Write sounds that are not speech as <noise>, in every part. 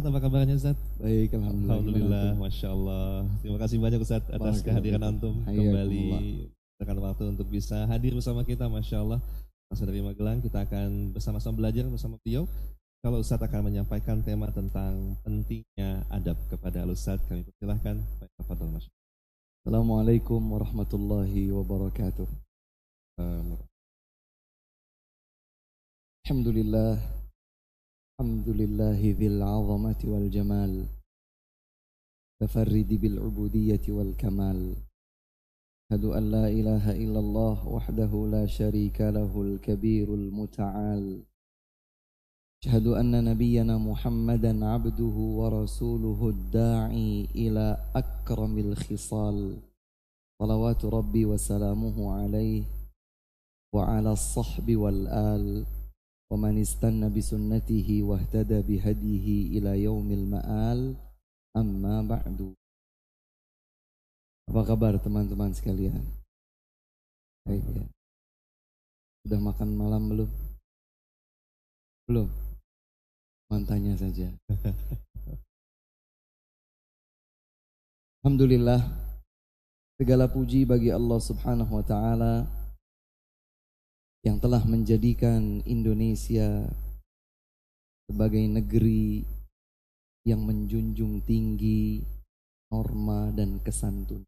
Ustaz, apa kabarnya Ustaz? Baik, Alhamdulillah. Alhamdulillah, Masya Allah. Terima kasih banyak Ustaz atas kehadiran Antum kembali. Dengan waktu untuk bisa hadir bersama kita, Masya Allah. Masa dari Magelang, kita akan bersama-sama belajar bersama beliau. Kalau Ustaz akan menyampaikan tema tentang pentingnya adab kepada Ustaz, kami persilahkan. Baik, Assalamualaikum warahmatullahi wabarakatuh. Alhamdulillah الحمد لله ذي العظمة والجمال تفرد بالعبودية والكمال. أشهد أن لا إله إلا الله وحده لا شريك له الكبير المتعال. أشهد أن نبينا محمدا عبده ورسوله الداعي إلى أكرم الخصال. صلوات ربي وسلامه عليه وعلى الصحب والآل. ومن استنى بسنته واهتدى بهديه إلى يوم المآل أما بعد Apa kabar teman-teman sekalian? Baik ya. Sudah makan malam belum? Belum? Mantanya saja. Alhamdulillah segala puji bagi Allah Subhanahu wa taala yang telah menjadikan Indonesia sebagai negeri yang menjunjung tinggi norma dan kesantun.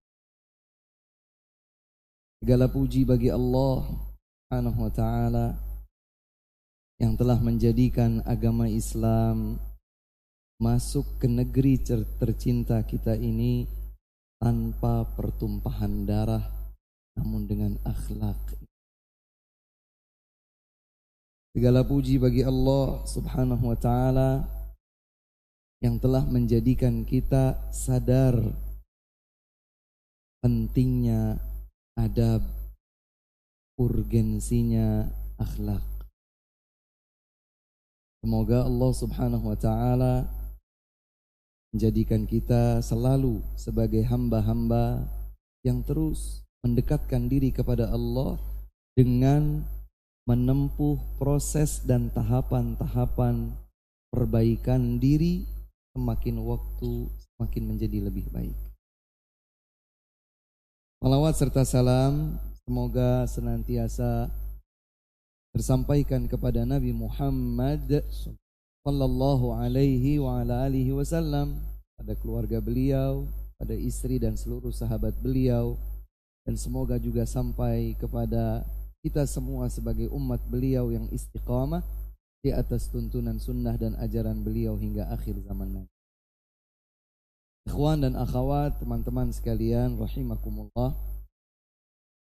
Segala puji bagi Allah Subhanahu wa taala yang telah menjadikan agama Islam masuk ke negeri tercinta kita ini tanpa pertumpahan darah namun dengan akhlak Segala puji bagi Allah Subhanahu wa taala yang telah menjadikan kita sadar pentingnya adab, urgensinya akhlak. Semoga Allah Subhanahu wa taala menjadikan kita selalu sebagai hamba-hamba yang terus mendekatkan diri kepada Allah dengan menempuh proses dan tahapan-tahapan perbaikan diri semakin waktu semakin menjadi lebih baik. Malawat serta salam semoga senantiasa tersampaikan kepada Nabi Muhammad sallallahu alaihi wa ala alihi wasallam pada keluarga beliau, pada istri dan seluruh sahabat beliau dan semoga juga sampai kepada kita semua sebagai umat beliau yang istiqamah di atas tuntunan sunnah dan ajaran beliau hingga akhir zaman nanti. Ikhwan dan akhwat, teman-teman sekalian, rahimakumullah.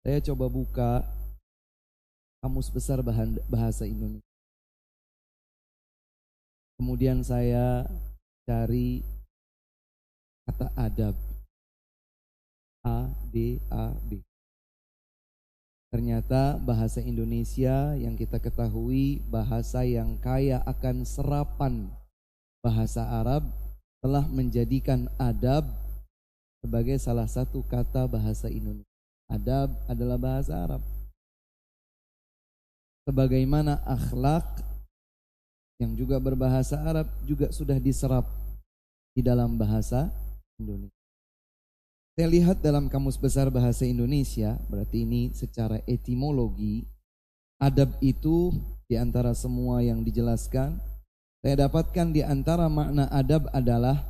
Saya coba buka kamus besar bahasa Indonesia. Kemudian saya cari kata adab. A, D, A, B. Ternyata bahasa Indonesia yang kita ketahui bahasa yang kaya akan serapan bahasa Arab telah menjadikan adab sebagai salah satu kata bahasa Indonesia. Adab adalah bahasa Arab. Sebagaimana akhlak yang juga berbahasa Arab juga sudah diserap di dalam bahasa Indonesia. Saya lihat dalam Kamus Besar Bahasa Indonesia, berarti ini secara etimologi, adab itu di antara semua yang dijelaskan, saya dapatkan di antara makna adab adalah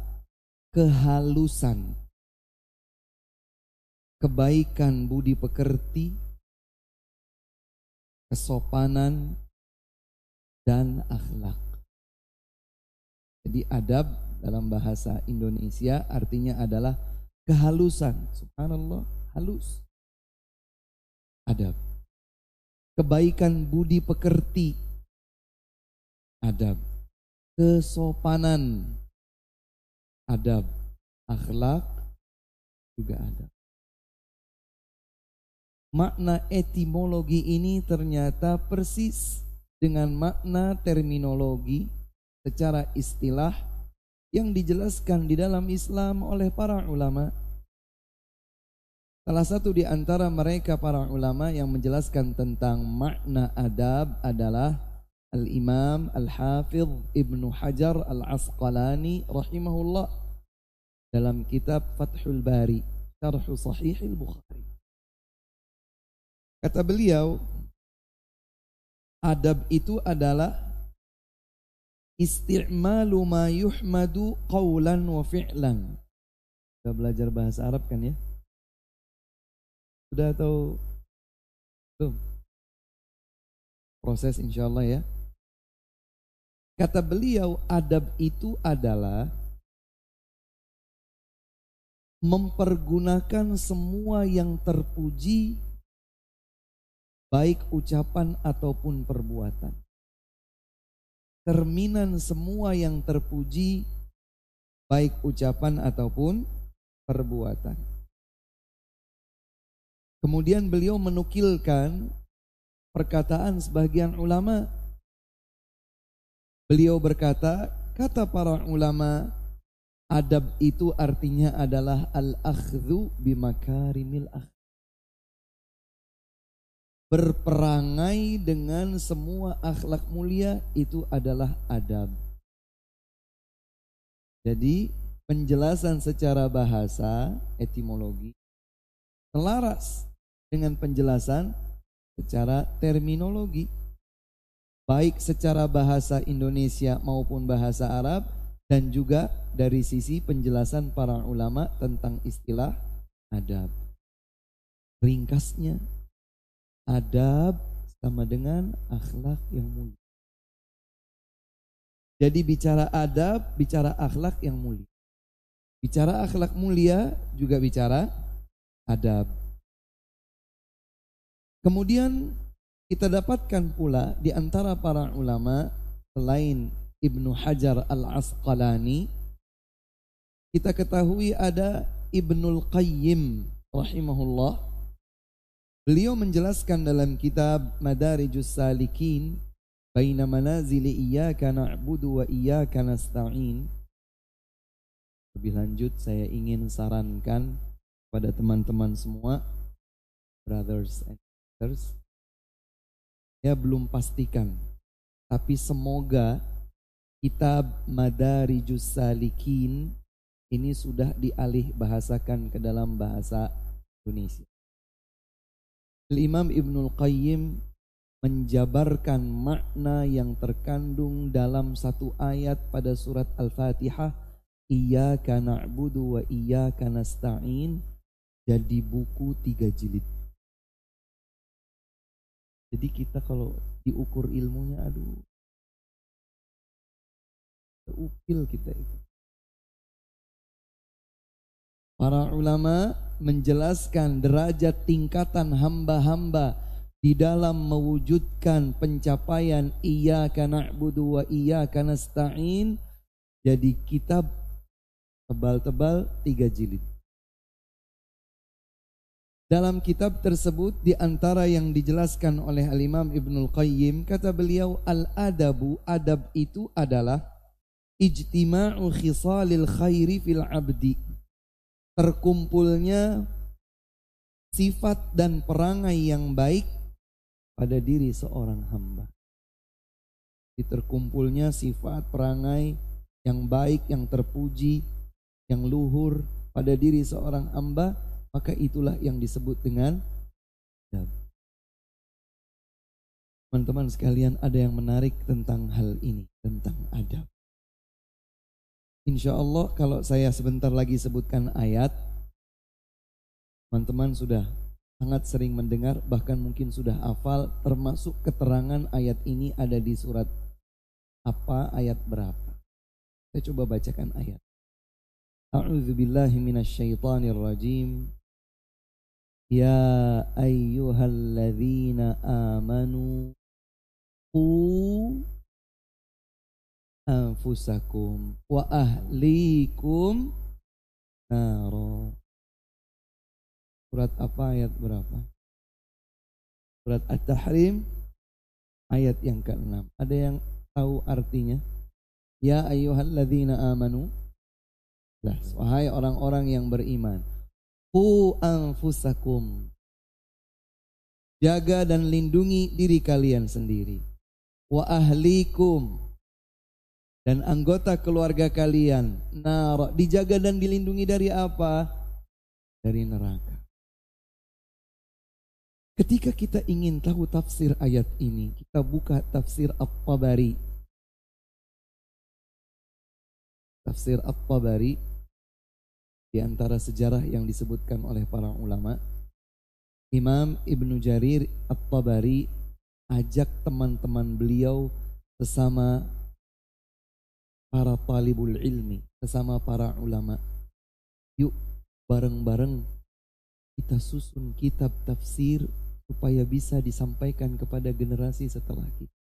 kehalusan, kebaikan budi pekerti, kesopanan, dan akhlak. Jadi adab dalam bahasa Indonesia artinya adalah kehalusan. Subhanallah, halus. Adab. Kebaikan budi pekerti. Adab. Kesopanan. Adab. Akhlak juga ada. Makna etimologi ini ternyata persis dengan makna terminologi secara istilah yang dijelaskan di dalam Islam oleh para ulama. Salah satu di antara mereka para ulama yang menjelaskan tentang makna adab adalah Al-Imam Al-Hafidh Ibnu Hajar Al-Asqalani rahimahullah dalam kitab Fathul Bari Syarh Sahih Al-Bukhari. Kata beliau, adab itu adalah isti'malu ma yuhmadu qawlan wa fi'lan. Sudah belajar bahasa Arab kan ya? Sudah atau belum? Proses insya Allah ya. Kata beliau, adab itu adalah mempergunakan semua yang terpuji, baik ucapan ataupun perbuatan. Terminan semua yang terpuji, baik ucapan ataupun perbuatan. Kemudian beliau menukilkan perkataan sebagian ulama Beliau berkata, kata para ulama, adab itu artinya adalah al-akhdhu bimakarimil akh. Berperangai dengan semua akhlak mulia itu adalah adab. Jadi penjelasan secara bahasa etimologi selaras dengan penjelasan secara terminologi baik secara bahasa Indonesia maupun bahasa Arab dan juga dari sisi penjelasan para ulama tentang istilah adab. Ringkasnya, adab sama dengan akhlak yang mulia. Jadi bicara adab, bicara akhlak yang mulia. Bicara akhlak mulia juga bicara adab. Kemudian kita dapatkan pula di antara para ulama selain Ibnu Hajar Al-Asqalani kita ketahui ada Ibnul Qayyim rahimahullah beliau menjelaskan dalam kitab Madarijus Salikin baina manazili iyyaka na'budu wa iyyaka nasta'in lebih lanjut saya ingin sarankan pada teman-teman semua brothers and sisters saya belum pastikan. Tapi semoga kitab Madarijus Salikin ini sudah dialih bahasakan ke dalam bahasa Indonesia. Imam Ibnul Qayyim menjabarkan makna yang terkandung dalam satu ayat pada surat Al-Fatihah Iyyaka na'budu wa iyyaka nasta'in jadi buku tiga jilid. Jadi kita kalau diukur ilmunya aduh upil kita itu. Para ulama menjelaskan derajat tingkatan hamba-hamba di dalam mewujudkan pencapaian iyyaka na'budu wa iyyaka nasta'in jadi kitab tebal-tebal tiga jilid. Dalam kitab tersebut di antara yang dijelaskan oleh Al-Imam Ibnul Qayyim kata beliau al-adabu adab itu adalah ijtima'u khisalil khairi fil abdi terkumpulnya sifat dan perangai yang baik pada diri seorang hamba. Terkumpulnya sifat perangai yang baik, yang terpuji, yang luhur pada diri seorang hamba maka itulah yang disebut dengan. Teman-teman sekalian ada yang menarik tentang hal ini, tentang adab. Insya Allah kalau saya sebentar lagi sebutkan ayat, teman-teman sudah sangat sering mendengar, bahkan mungkin sudah hafal, termasuk keterangan ayat ini ada di surat apa, ayat berapa. Saya coba bacakan ayat. A'udzu billahi minasyaitonir rajim. Ya ayyuhalladzina amanu anfusakum wa ahlikum naro Surat apa ayat berapa? Surat At-Tahrim ayat yang ke-6. Ada yang tahu artinya? Ya ayyuhalladzina amanu Wahai orang-orang yang beriman Ku anfusakum. Jaga dan lindungi diri kalian sendiri. wa ahlikum dan anggota keluarga kalian nar dijaga dan dilindungi dari apa? Dari neraka. Ketika kita ingin tahu tafsir ayat ini, kita buka tafsir At-Tabari. Tafsir At-Tabari di antara sejarah yang disebutkan oleh para ulama, Imam Ibnu Jarir At-Tabari ajak teman-teman beliau sesama para talibul ilmi, sesama para ulama. Yuk bareng-bareng kita susun kitab tafsir supaya bisa disampaikan kepada generasi setelah kita.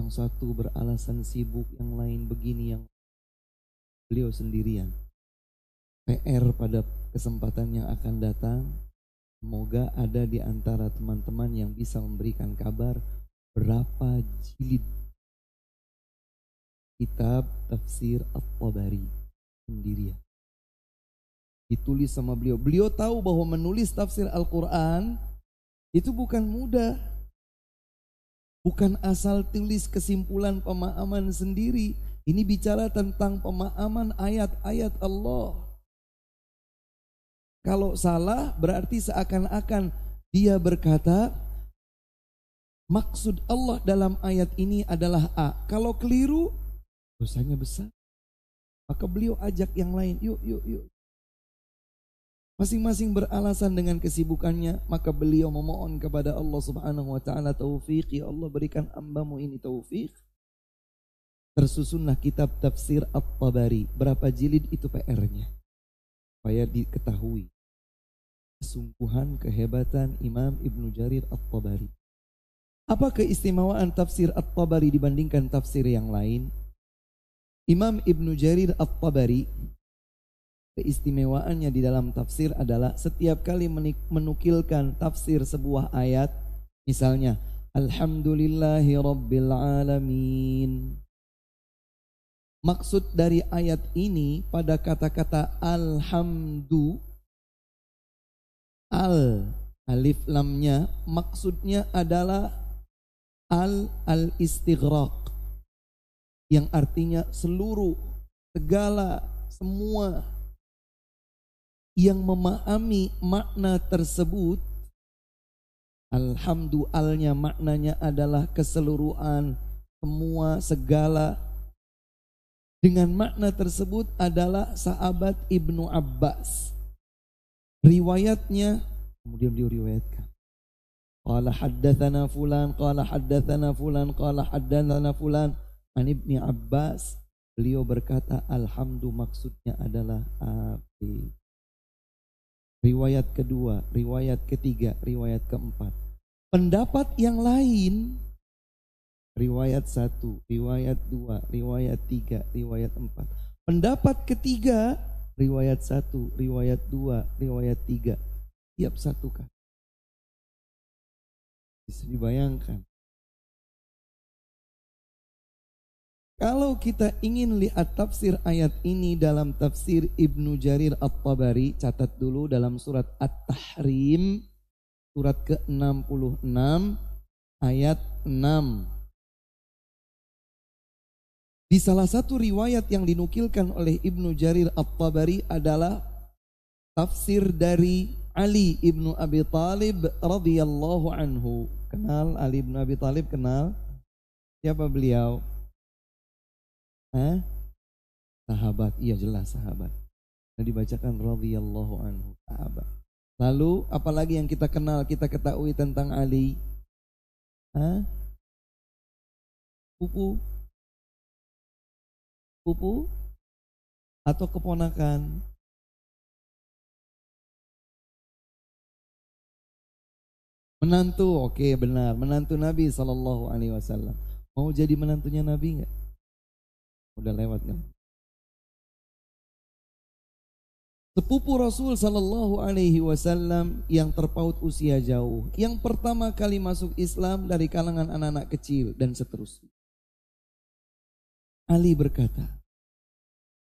Yang satu beralasan sibuk, yang lain begini, yang beliau sendirian. PR pada kesempatan yang akan datang, semoga ada di antara teman-teman yang bisa memberikan kabar berapa jilid kitab tafsir At-Tabari sendirian. Ditulis sama beliau. Beliau tahu bahwa menulis tafsir Al-Quran itu bukan mudah. Bukan asal tulis kesimpulan pemahaman sendiri. Ini bicara tentang pemahaman ayat-ayat Allah. Kalau salah berarti seakan-akan dia berkata maksud Allah dalam ayat ini adalah A. Kalau keliru dosanya besar. Maka beliau ajak yang lain, yuk, yuk, yuk. Masing-masing beralasan dengan kesibukannya, maka beliau memohon kepada Allah Subhanahu wa taala taufik, ya Allah berikan hambamu ini taufik. Tersusunlah kitab tafsir At-Tabari. Berapa jilid itu PR-nya? Supaya diketahui kesungguhan kehebatan Imam Ibnu Jarir At-Tabari. Apa keistimewaan tafsir At-Tabari dibandingkan tafsir yang lain? Imam Ibnu Jarir At-Tabari keistimewaannya di dalam tafsir adalah setiap kali menukilkan tafsir sebuah ayat misalnya Alhamdulillahi Rabbil Alamin. Maksud dari ayat ini pada kata-kata alhamdu al alif lamnya maksudnya adalah al al istighraq yang artinya seluruh segala semua yang memahami makna tersebut alhamdulillahnya maknanya adalah keseluruhan semua segala. Dengan makna tersebut adalah sahabat Ibnu Abbas. Riwayatnya kemudian beliau riwayatkan. Qala haddatsana fulan qala haddatsana fulan qala haddatsana fulan An Ibni Abbas beliau berkata alhamdu maksudnya adalah api. Riwayat kedua, riwayat ketiga, riwayat keempat. Pendapat yang lain riwayat satu, riwayat dua, riwayat tiga, riwayat empat. Pendapat ketiga riwayat satu, riwayat dua, riwayat tiga. Tiap satu kan. Bisa dibayangkan Kalau kita ingin lihat tafsir ayat ini dalam tafsir Ibnu Jarir At-Tabari, catat dulu dalam surat At-Tahrim, surat ke-66, ayat 6. Di salah satu riwayat yang dinukilkan oleh Ibnu Jarir At-Tabari adalah tafsir dari Ali ibnu Abi Talib radhiyallahu anhu. Kenal Ali ibnu Abi Talib kenal? Siapa beliau? Hah? Sahabat, iya jelas sahabat. Dan dibacakan radhiyallahu anhu sahabat. Lalu apalagi yang kita kenal, kita ketahui tentang Ali? Hah? Pupu? Pupu? Atau keponakan? Menantu, oke benar. Menantu Nabi Sallallahu Alaihi. Mau jadi menantunya Nabi nggak? Udah lewat kan? Sepupu Rasul Sallallahu Alaihi Wasallam yang terpaut usia jauh, yang pertama kali masuk Islam dari kalangan anak-anak kecil dan seterusnya. Ali berkata,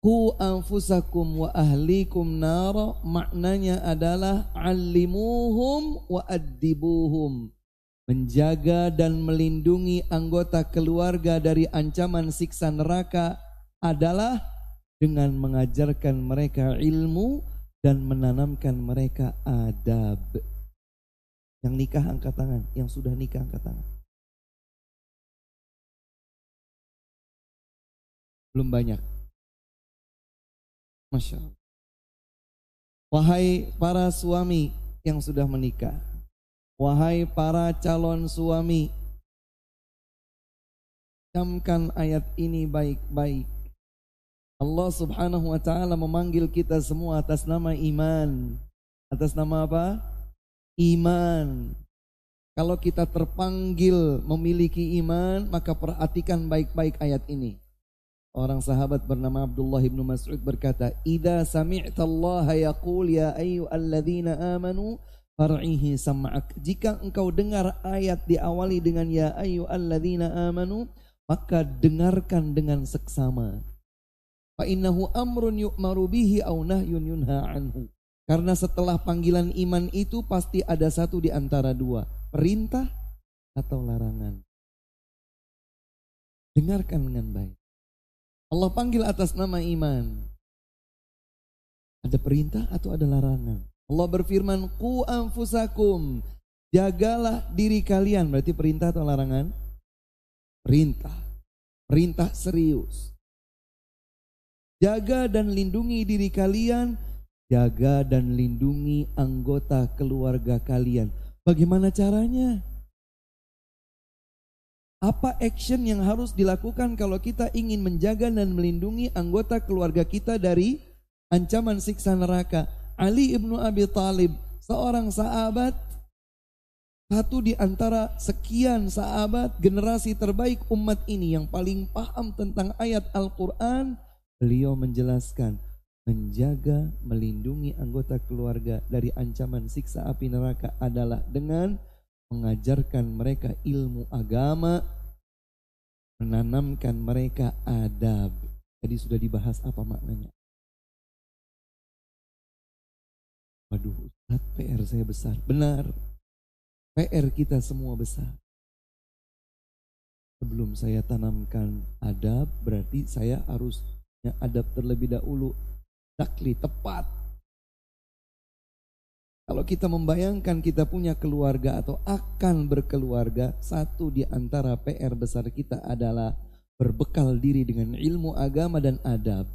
Ku anfusakum wa ahlikum nara maknanya adalah alimuhum wa addibuhum. Menjaga dan melindungi anggota keluarga dari ancaman siksa neraka adalah dengan mengajarkan mereka ilmu dan menanamkan mereka adab. Yang nikah angkat tangan, yang sudah nikah angkat tangan. Belum banyak. Masya Allah. Wahai para suami yang sudah menikah. Wahai para calon suami. Camkan ayat ini baik-baik. Allah subhanahu wa ta'ala memanggil kita semua atas nama iman. Atas nama apa? Iman. Kalau kita terpanggil memiliki iman, maka perhatikan baik-baik ayat ini. Orang sahabat bernama Abdullah bin Mas'ud berkata, "Idza sami'ta Allah yaqul ya ayyuhalladzina amanu far'ihi sam'ak." Jika engkau dengar ayat diawali dengan ya ayyuhalladzina amanu, maka dengarkan dengan seksama. Fa innahu amrun yu'maru bihi au nahyun yunha anhu. Karena setelah panggilan iman itu pasti ada satu di antara dua, perintah atau larangan. Dengarkan dengan baik. Allah panggil atas nama iman. Ada perintah atau ada larangan? Allah berfirman, "Ku anfusakum." Jagalah diri kalian. Berarti perintah atau larangan? Perintah. Perintah serius. Jaga dan lindungi diri kalian, jaga dan lindungi anggota keluarga kalian. Bagaimana caranya? Apa action yang harus dilakukan kalau kita ingin menjaga dan melindungi anggota keluarga kita dari ancaman siksa neraka? Ali ibnu Abi Talib, seorang sahabat, satu di antara sekian sahabat generasi terbaik umat ini yang paling paham tentang ayat Al-Quran, Beliau menjelaskan menjaga, melindungi anggota keluarga dari ancaman siksa api neraka adalah dengan mengajarkan mereka ilmu agama, menanamkan mereka adab. Jadi sudah dibahas apa maknanya. Waduh, Ustaz, PR saya besar. Benar. PR kita semua besar. Sebelum saya tanamkan adab, berarti saya harus Ya, adab terlebih dahulu. Dakli, tepat. Kalau kita membayangkan kita punya keluarga atau akan berkeluarga, satu di antara PR besar kita adalah berbekal diri dengan ilmu agama dan adab.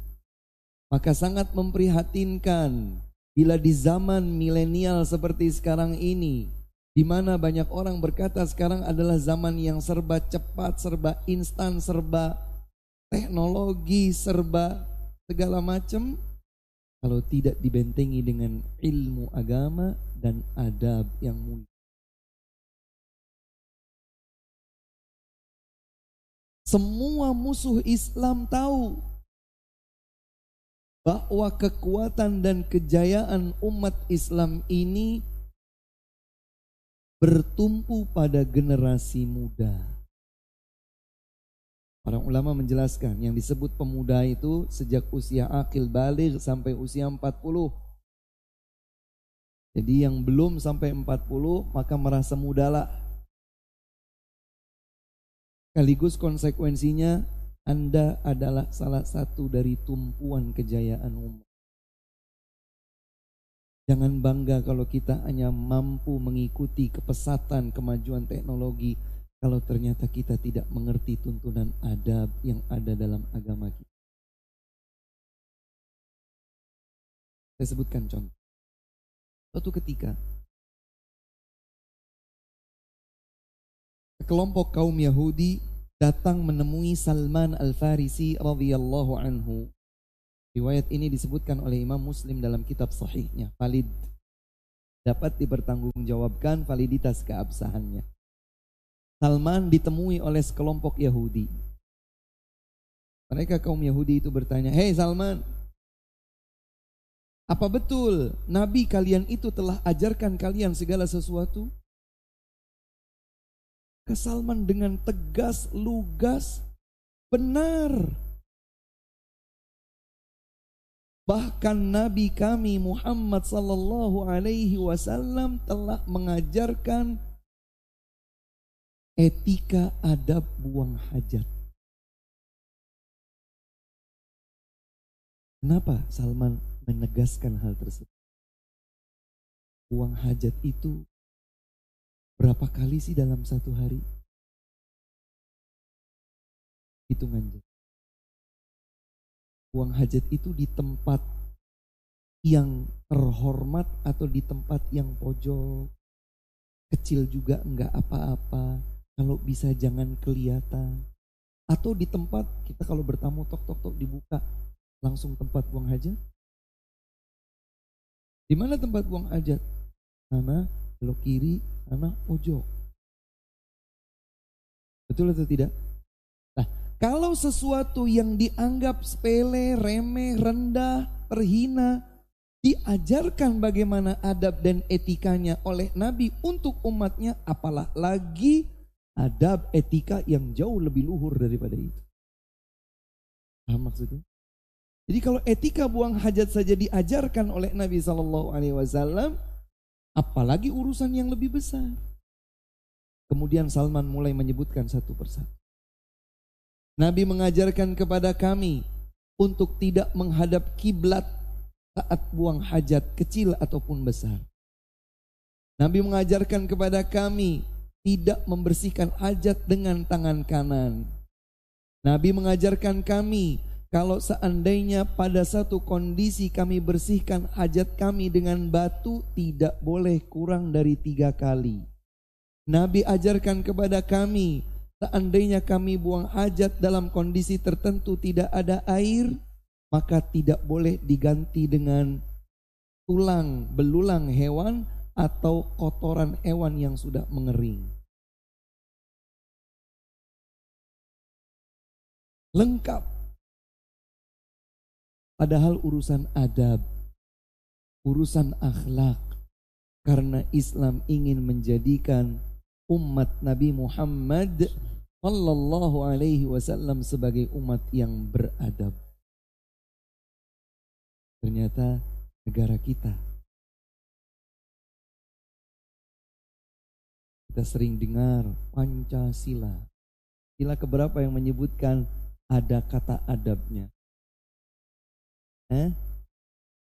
Maka sangat memprihatinkan bila di zaman milenial seperti sekarang ini, di mana banyak orang berkata sekarang adalah zaman yang serba cepat, serba instan, serba teknologi serba segala macam kalau tidak dibentengi dengan ilmu agama dan adab yang mulia. Semua musuh Islam tahu bahwa kekuatan dan kejayaan umat Islam ini bertumpu pada generasi muda. Para ulama menjelaskan yang disebut pemuda itu sejak usia akil balik sampai usia 40. Jadi yang belum sampai 40 maka merasa mudalah. Sekaligus konsekuensinya Anda adalah salah satu dari tumpuan kejayaan umum. Jangan bangga kalau kita hanya mampu mengikuti kepesatan kemajuan teknologi kalau ternyata kita tidak mengerti tuntunan adab yang ada dalam agama kita. Saya sebutkan contoh. Suatu ketika kelompok kaum Yahudi datang menemui Salman Al-Farisi radhiyallahu anhu. Riwayat ini disebutkan oleh Imam Muslim dalam kitab sahihnya, valid. Dapat dipertanggungjawabkan validitas keabsahannya. Salman ditemui oleh sekelompok Yahudi. Mereka kaum Yahudi itu bertanya, Hei Salman, apa betul Nabi kalian itu telah ajarkan kalian segala sesuatu? Ke Salman dengan tegas, lugas, benar. Bahkan Nabi kami Muhammad sallallahu alaihi wasallam telah mengajarkan etika adab buang hajat. Kenapa Salman menegaskan hal tersebut? Buang hajat itu berapa kali sih dalam satu hari? Hitungan Buang hajat itu di tempat yang terhormat atau di tempat yang pojok. Kecil juga enggak apa-apa. Kalau bisa jangan kelihatan. Atau di tempat kita kalau bertamu tok tok tok dibuka langsung tempat buang hajat. Di mana tempat buang hajat? Mana belok kiri, mana pojok. Betul atau tidak? Nah, kalau sesuatu yang dianggap sepele, remeh, rendah, terhina, diajarkan bagaimana adab dan etikanya oleh Nabi untuk umatnya, apalah lagi adab etika yang jauh lebih luhur daripada itu. Paham maksudnya? Jadi kalau etika buang hajat saja diajarkan oleh Nabi Shallallahu Alaihi Wasallam, apalagi urusan yang lebih besar. Kemudian Salman mulai menyebutkan satu persatu. Nabi mengajarkan kepada kami untuk tidak menghadap kiblat saat buang hajat kecil ataupun besar. Nabi mengajarkan kepada kami tidak membersihkan hajat dengan tangan kanan. Nabi mengajarkan kami kalau seandainya pada satu kondisi kami bersihkan hajat kami dengan batu tidak boleh kurang dari tiga kali. Nabi ajarkan kepada kami seandainya kami buang hajat dalam kondisi tertentu tidak ada air maka tidak boleh diganti dengan tulang belulang hewan atau kotoran hewan yang sudah mengering. Lengkap. Padahal urusan adab, urusan akhlak, karena Islam ingin menjadikan umat Nabi Muhammad Sallallahu Alaihi Wasallam sebagai umat yang beradab. Ternyata negara kita kita sering dengar Pancasila. Sila keberapa yang menyebutkan ada kata adabnya? Eh?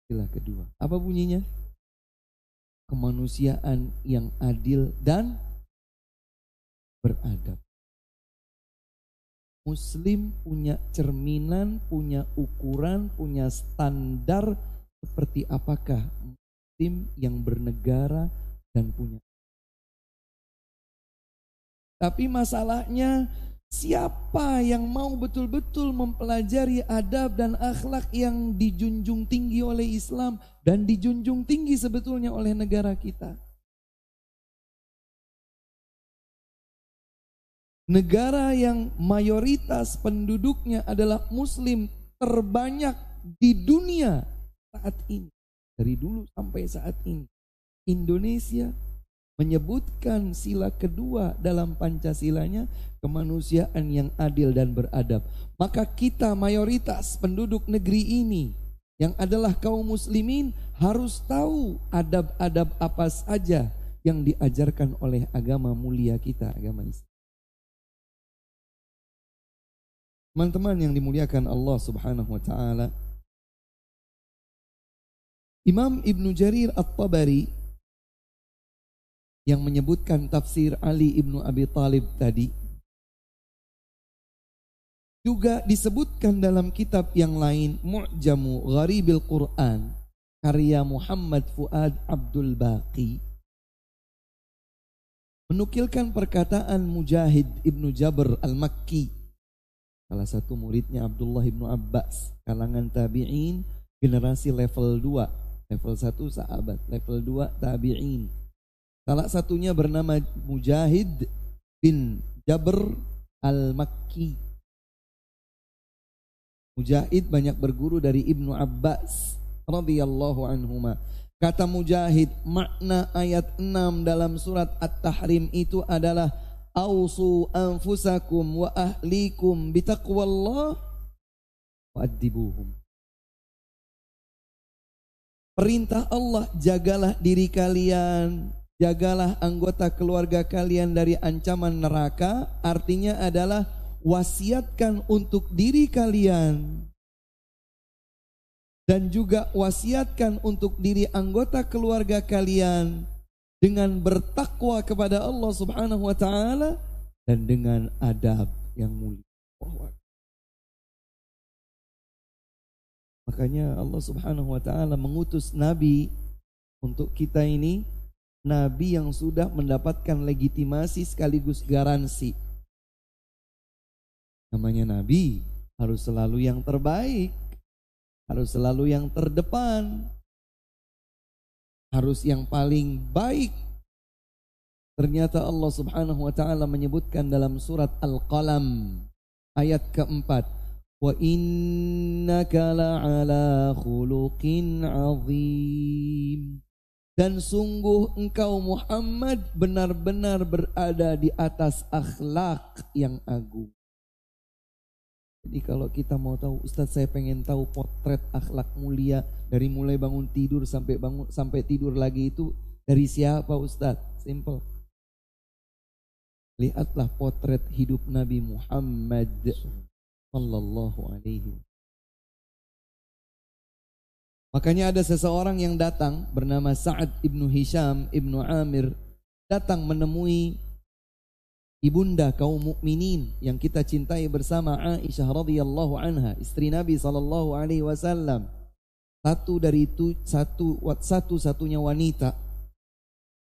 Sila kedua. Apa bunyinya? Kemanusiaan yang adil dan beradab. Muslim punya cerminan, punya ukuran, punya standar seperti apakah Muslim yang bernegara dan punya. Tapi masalahnya siapa yang mau betul-betul mempelajari adab dan akhlak yang dijunjung tinggi oleh Islam dan dijunjung tinggi sebetulnya oleh negara kita. negara yang mayoritas penduduknya adalah muslim terbanyak di dunia saat ini. Dari dulu sampai saat ini. Indonesia menyebutkan sila kedua dalam Pancasilanya kemanusiaan yang adil dan beradab. Maka kita mayoritas penduduk negeri ini yang adalah kaum muslimin harus tahu adab-adab apa saja yang diajarkan oleh agama mulia kita, agama Islam. Teman-teman yang dimuliakan Allah Subhanahu wa taala. Imam Ibnu Jarir At-Tabari yang menyebutkan tafsir Ali Ibnu Abi Talib tadi juga disebutkan dalam kitab yang lain Mu'jamu Gharibil Quran karya Muhammad Fuad Abdul Baqi menukilkan perkataan Mujahid Ibnu Jabr Al-Makki Salah satu muridnya Abdullah ibnu Abbas, kalangan tabi'in, generasi level 2. Level 1 sahabat, level 2 tabi'in. Salah satunya bernama Mujahid bin Jabr al-Makki. Mujahid banyak berguru dari Ibnu Abbas radhiyallahu anhuma. Kata Mujahid, makna ayat 6 dalam surat At-Tahrim itu adalah Ausu anfusakum wa ahlikum bitaqwallah wa'adibuhum. Perintah Allah, jagalah diri kalian jagalah anggota keluarga kalian dari ancaman neraka, artinya adalah wasiatkan untuk diri kalian dan juga wasiatkan untuk diri anggota keluarga kalian dengan bertakwa kepada Allah Subhanahu wa taala dan dengan adab yang mulia. Makanya Allah Subhanahu wa taala mengutus nabi untuk kita ini nabi yang sudah mendapatkan legitimasi sekaligus garansi. Namanya nabi harus selalu yang terbaik, harus selalu yang terdepan, harus yang paling baik. Ternyata Allah Subhanahu wa taala menyebutkan dalam surat Al-Qalam ayat keempat, "Wa innaka la'ala khuluqin 'azim." Dan sungguh engkau Muhammad benar-benar berada di atas akhlak yang agung. Jadi kalau kita mau tahu Ustadz saya pengen tahu potret akhlak mulia dari mulai bangun tidur sampai bangun sampai tidur lagi itu dari siapa Ustadz? Simple. Lihatlah potret hidup Nabi Muhammad sallallahu alaihi Makanya ada seseorang yang datang bernama Sa'ad ibnu Hisham ibnu Amir datang menemui ibunda kaum mukminin yang kita cintai bersama Aisyah radhiyallahu anha istri Nabi sallallahu alaihi wasallam satu dari itu satu satu satunya wanita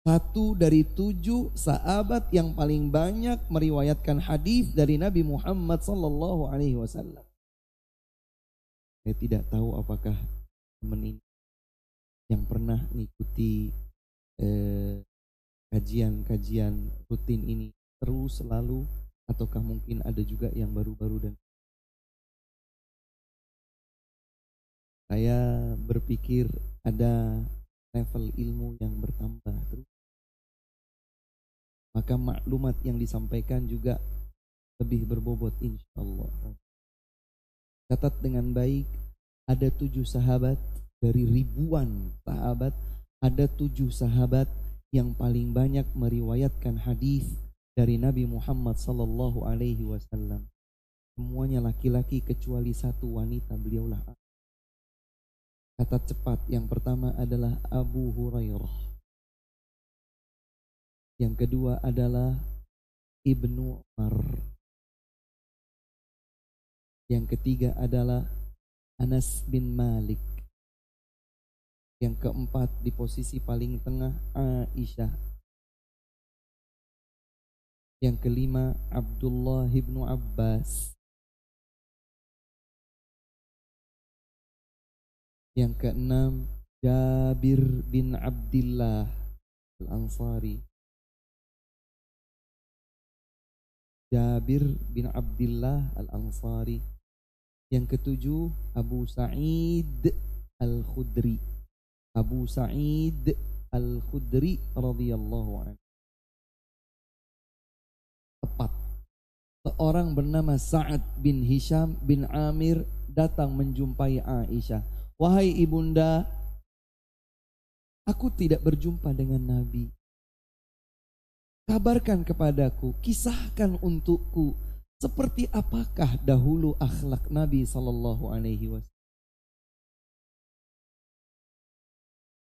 satu dari tujuh sahabat yang paling banyak meriwayatkan hadis dari Nabi Muhammad sallallahu alaihi wasallam. Saya tidak tahu apakah teman ini yang pernah mengikuti eh, kajian-kajian eh, rutin ini terus selalu ataukah mungkin ada juga yang baru-baru dan saya berpikir ada level ilmu yang bertambah terus. Maka maklumat yang disampaikan juga lebih berbobot insya Allah. Catat dengan baik ada tujuh sahabat dari ribuan sahabat ada tujuh sahabat yang paling banyak meriwayatkan hadis dari Nabi Muhammad sallallahu alaihi wasallam. Semuanya laki-laki kecuali satu wanita beliaulah. Kata cepat yang pertama adalah Abu Hurairah. Yang kedua adalah Ibnu Umar. Yang ketiga adalah Anas bin Malik. Yang keempat di posisi paling tengah Aisyah. Yang kelima Abdullah bin Abbas. Yang keenam Jabir bin Abdullah Al-Ansari. Jabir bin Abdullah Al-Ansari. Yang ketujuh Abu Sa'id Al-Khudri. Abu Sa'id Al-Khudri radhiyallahu anhu. Tepat. Seorang bernama Sa'ad bin Hisham bin Amir datang menjumpai Aisyah. Wahai ibunda, aku tidak berjumpa dengan Nabi. Kabarkan kepadaku, kisahkan untukku seperti apakah dahulu akhlak Nabi sallallahu alaihi wasallam.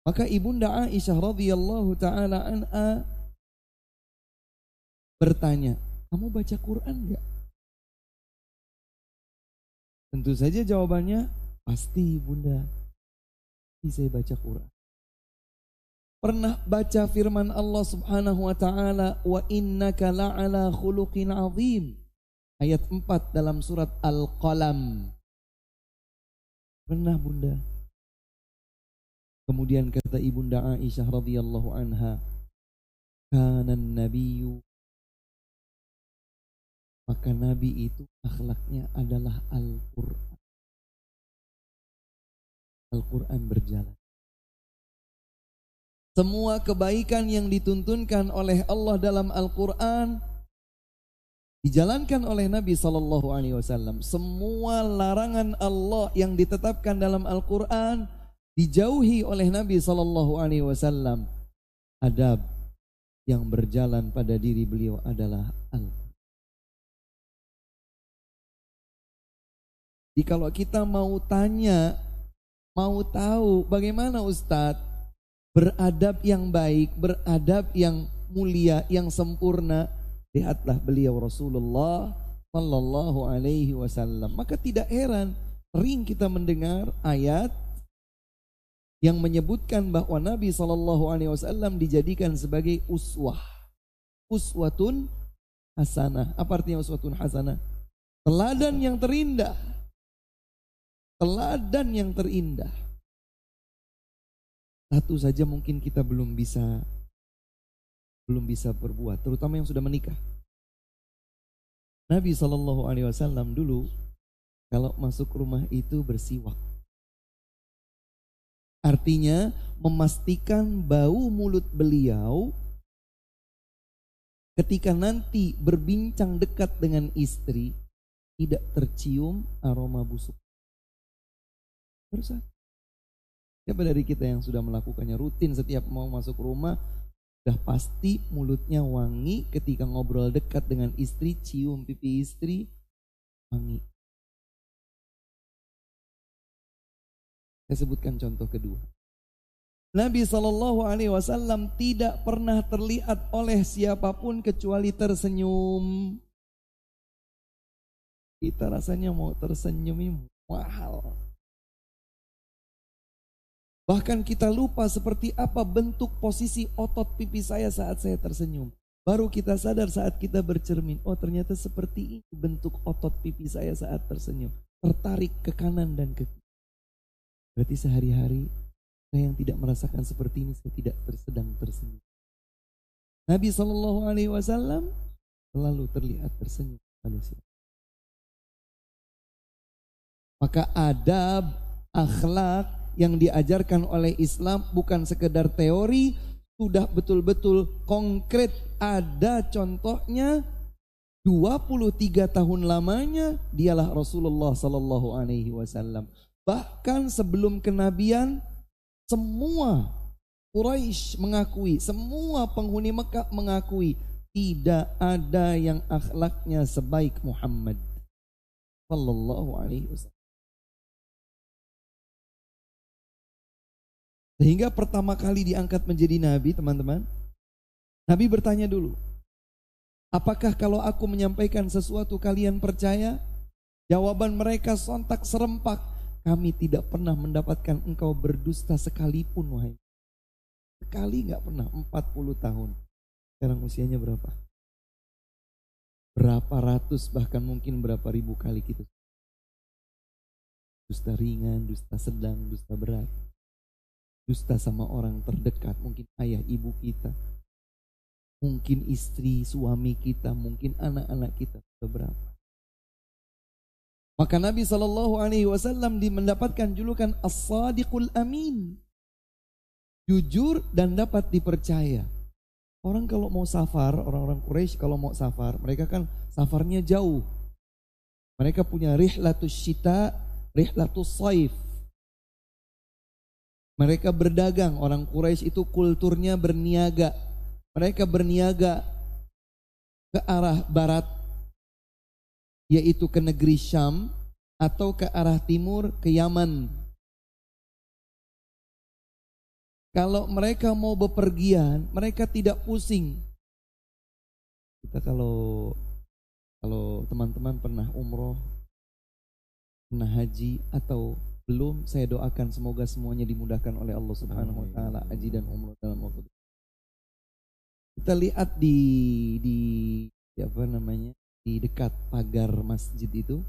Maka ibunda Aisyah radhiyallahu taala anha bertanya, "Kamu baca Quran enggak?" Tentu saja jawabannya pasti. Pasti saya baca Quran. Pernah baca firman Allah Subhanahu wa taala, "Wa innaka la'ala khuluqin 'azim." Ayat 4 dalam surat Al-Qalam. Pernah Bunda? Kemudian kata ibunda Aisyah radhiyallahu anha, "Kanan nabiyyu" Maka nabi itu akhlaknya adalah Al-Qur'an. Al-Qur'an berjalan. Semua kebaikan yang dituntunkan oleh Allah dalam Al-Qur'an dijalankan oleh Nabi Sallallahu Alaihi Wasallam. Semua larangan Allah yang ditetapkan dalam Al-Quran dijauhi oleh Nabi Sallallahu Alaihi Wasallam. Adab yang berjalan pada diri beliau adalah al Jadi kalau kita mau tanya, mau tahu bagaimana Ustadz beradab yang baik, beradab yang mulia, yang sempurna, lihatlah beliau Rasulullah Sallallahu Alaihi Wasallam. Maka tidak heran sering kita mendengar ayat yang menyebutkan bahwa Nabi Sallallahu Alaihi Wasallam dijadikan sebagai uswah, uswatun hasanah. Apa artinya uswatun hasanah? Teladan yang terindah, teladan yang terindah. Satu saja mungkin kita belum bisa belum bisa berbuat, terutama yang sudah menikah. Nabi Shallallahu Alaihi Wasallam dulu kalau masuk rumah itu bersiwak. Artinya memastikan bau mulut beliau ketika nanti berbincang dekat dengan istri tidak tercium aroma busuk. Harus Siapa dari kita yang sudah melakukannya rutin setiap mau masuk rumah sudah pasti mulutnya wangi ketika ngobrol dekat dengan istri cium pipi istri wangi. Saya sebutkan contoh kedua. Nabi Shallallahu Alaihi Wasallam tidak pernah terlihat oleh siapa pun kecuali tersenyum. Kita rasanya mau tersenyum ini mahal. Bahkan kita lupa seperti apa bentuk posisi otot pipi saya saat saya tersenyum. Baru kita sadar saat kita bercermin, oh ternyata seperti ini bentuk otot pipi saya saat tersenyum. Tertarik ke kanan dan ke kiri. Berarti sehari-hari saya yang tidak merasakan seperti ini saya tidak tersedang tersenyum. Nabi Shallallahu Alaihi Wasallam selalu terlihat tersenyum. Maka adab, akhlak yang diajarkan oleh Islam bukan sekedar teori, sudah betul-betul konkret ada contohnya 23 tahun lamanya dialah Rasulullah Sallallahu Alaihi Wasallam Bahkan sebelum kenabian semua Quraisy mengakui, semua penghuni Mekah mengakui tidak ada yang akhlaknya sebaik Muhammad sallallahu alaihi wasallam. Sehingga pertama kali diangkat menjadi nabi, teman-teman. Nabi bertanya dulu, "Apakah kalau aku menyampaikan sesuatu kalian percaya?" Jawaban mereka sontak serempak, kami tidak pernah mendapatkan engkau berdusta sekalipun wahai. Sekali nggak pernah 40 tahun. Sekarang usianya berapa? Berapa ratus bahkan mungkin berapa ribu kali kita. Dusta ringan, dusta sedang, dusta berat. Dusta sama orang terdekat, mungkin ayah ibu kita. Mungkin istri, suami kita, mungkin anak-anak kita. Berapa? Maka Nabi Shallallahu Alaihi Wasallam mendapatkan julukan As-Sadiqul Amin, jujur dan dapat dipercaya. Orang kalau mau safar, orang-orang Quraisy kalau mau safar, mereka kan safarnya jauh. Mereka punya rihlatus syita, rihlatus saif. Mereka berdagang, orang Quraisy itu kulturnya berniaga. Mereka berniaga ke arah barat yaitu ke negeri Syam atau ke arah timur ke Yaman. Kalau mereka mau bepergian, mereka tidak pusing. Kita kalau kalau teman-teman pernah umroh, pernah haji atau belum, saya doakan semoga semuanya dimudahkan oleh Allah Subhanahu wa taala haji dan umroh dalam waktu kita lihat di di apa namanya di dekat pagar masjid itu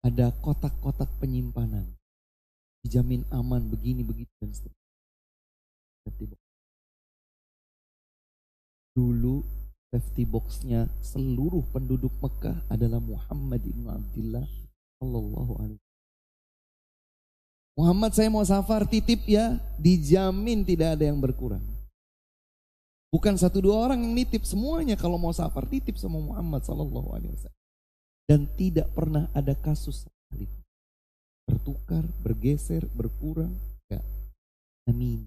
ada kotak-kotak penyimpanan. Dijamin aman begini begitu dan seterusnya. Dulu safety boxnya seluruh penduduk Mekah adalah Muhammad ibn Abdullah Sallallahu alaihi Muhammad saya mau safar titip ya, dijamin tidak ada yang berkurang. Bukan satu dua orang yang nitip semuanya kalau mau safar titip sama Muhammad Sallallahu Alaihi Wasallam. Dan tidak pernah ada kasus sekali bertukar, bergeser, berkurang. Ya. Amin.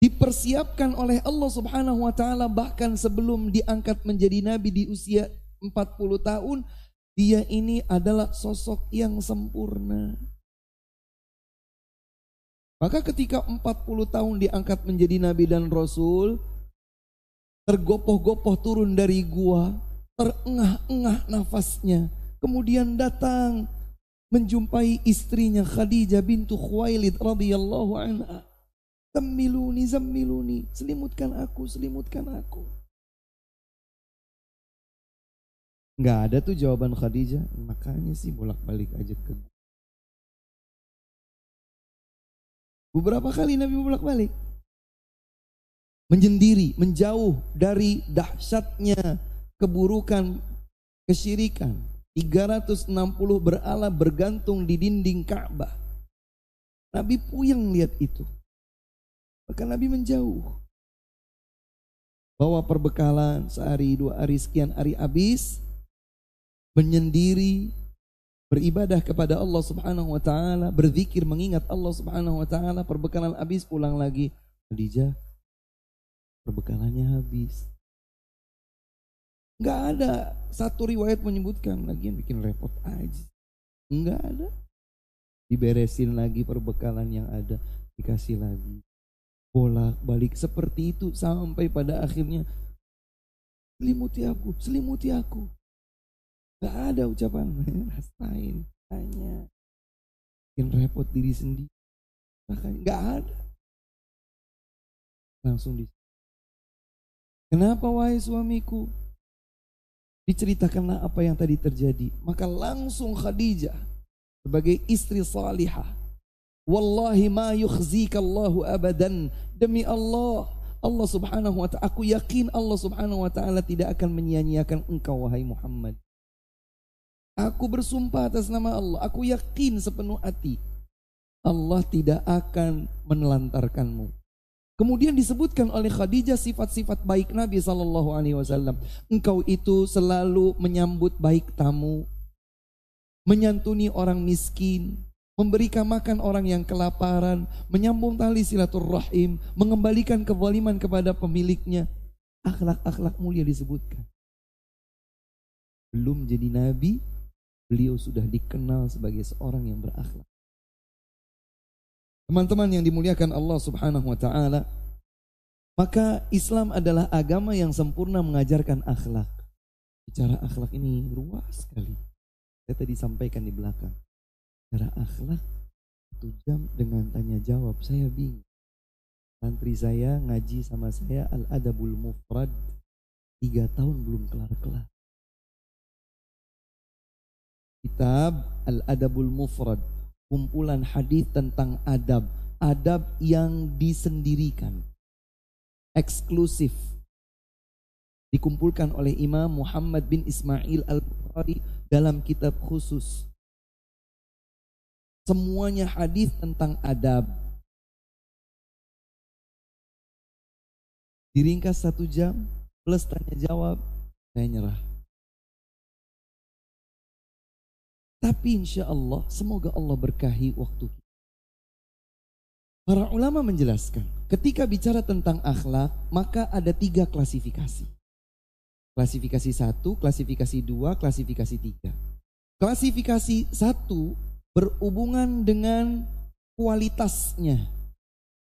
dipersiapkan oleh Allah Subhanahu wa taala bahkan sebelum diangkat menjadi nabi di usia 40 tahun dia ini adalah sosok yang sempurna. Maka ketika 40 tahun diangkat menjadi nabi dan rasul, tergopoh-gopoh turun dari gua, terengah-engah nafasnya. Kemudian datang menjumpai istrinya Khadijah bintu Khuwailid radhiyallahu anha. Zammiluni, zammiluni, selimutkan aku, selimutkan aku. Enggak ada tuh jawaban Khadijah, makanya sih bolak-balik aja ke Beberapa kali Nabi bolak-balik. Menyendiri, menjauh dari dahsyatnya keburukan kesyirikan. 360 berala bergantung di dinding Ka'bah. Nabi puyeng lihat itu. Maka Nabi menjauh. Bawa perbekalan sehari, dua hari, sekian hari habis. Menyendiri, beribadah kepada Allah Subhanahu wa taala, berzikir mengingat Allah Subhanahu wa taala, perbekalan habis pulang lagi. Khadijah perbekalannya habis. Enggak ada satu riwayat menyebutkan lagi yang bikin repot aja. Enggak ada. Diberesin lagi perbekalan yang ada, dikasih lagi. Bolak balik seperti itu sampai pada akhirnya selimuti aku, selimuti aku. Gak ada ucapan <laughs> rasain, tanya. Bikin repot diri sendiri. Bahkan gak ada. Langsung di Kenapa wahai suamiku? Diceritakanlah apa yang tadi terjadi. Maka langsung Khadijah sebagai istri salihah. Wallahi ma yukhzikallahu abadan. Demi Allah, Allah subhanahu wa ta'ala, aku yakin Allah subhanahu wa ta'ala tidak akan menyia-nyiakan engkau wahai Muhammad. Aku bersumpah atas nama Allah. Aku yakin sepenuh hati. Allah tidak akan menelantarkanmu. Kemudian disebutkan oleh Khadijah sifat-sifat baik Nabi Sallallahu Alaihi Wasallam. Engkau itu selalu menyambut baik tamu, menyantuni orang miskin, memberikan makan orang yang kelaparan, menyambung tali silaturrahim, mengembalikan kezaliman kepada pemiliknya. Akhlak-akhlak mulia disebutkan. Belum jadi nabi, beliau sudah dikenal sebagai seorang yang berakhlak. Teman-teman yang dimuliakan Allah Subhanahu wa taala, maka Islam adalah agama yang sempurna mengajarkan akhlak. Bicara akhlak ini luas sekali. Saya tadi sampaikan di belakang. Bicara akhlak satu jam dengan tanya jawab, saya bingung. Santri saya ngaji sama saya Al-Adabul Mufrad tiga tahun belum kelar-kelar. Kitab Al-Adabul Mufrad, kumpulan hadis tentang adab, adab yang disendirikan, eksklusif. Dikumpulkan oleh Imam Muhammad bin Ismail Al-Bukhari dalam kitab khusus. Semuanya hadis tentang adab. Diringkas satu jam plus tanya jawab, saya nyerah. Tapi insya Allah, semoga Allah berkahi waktu kita. Para ulama menjelaskan, ketika bicara tentang akhlak, maka ada tiga klasifikasi. Klasifikasi satu, klasifikasi dua, klasifikasi tiga. Klasifikasi satu berhubungan dengan kualitasnya.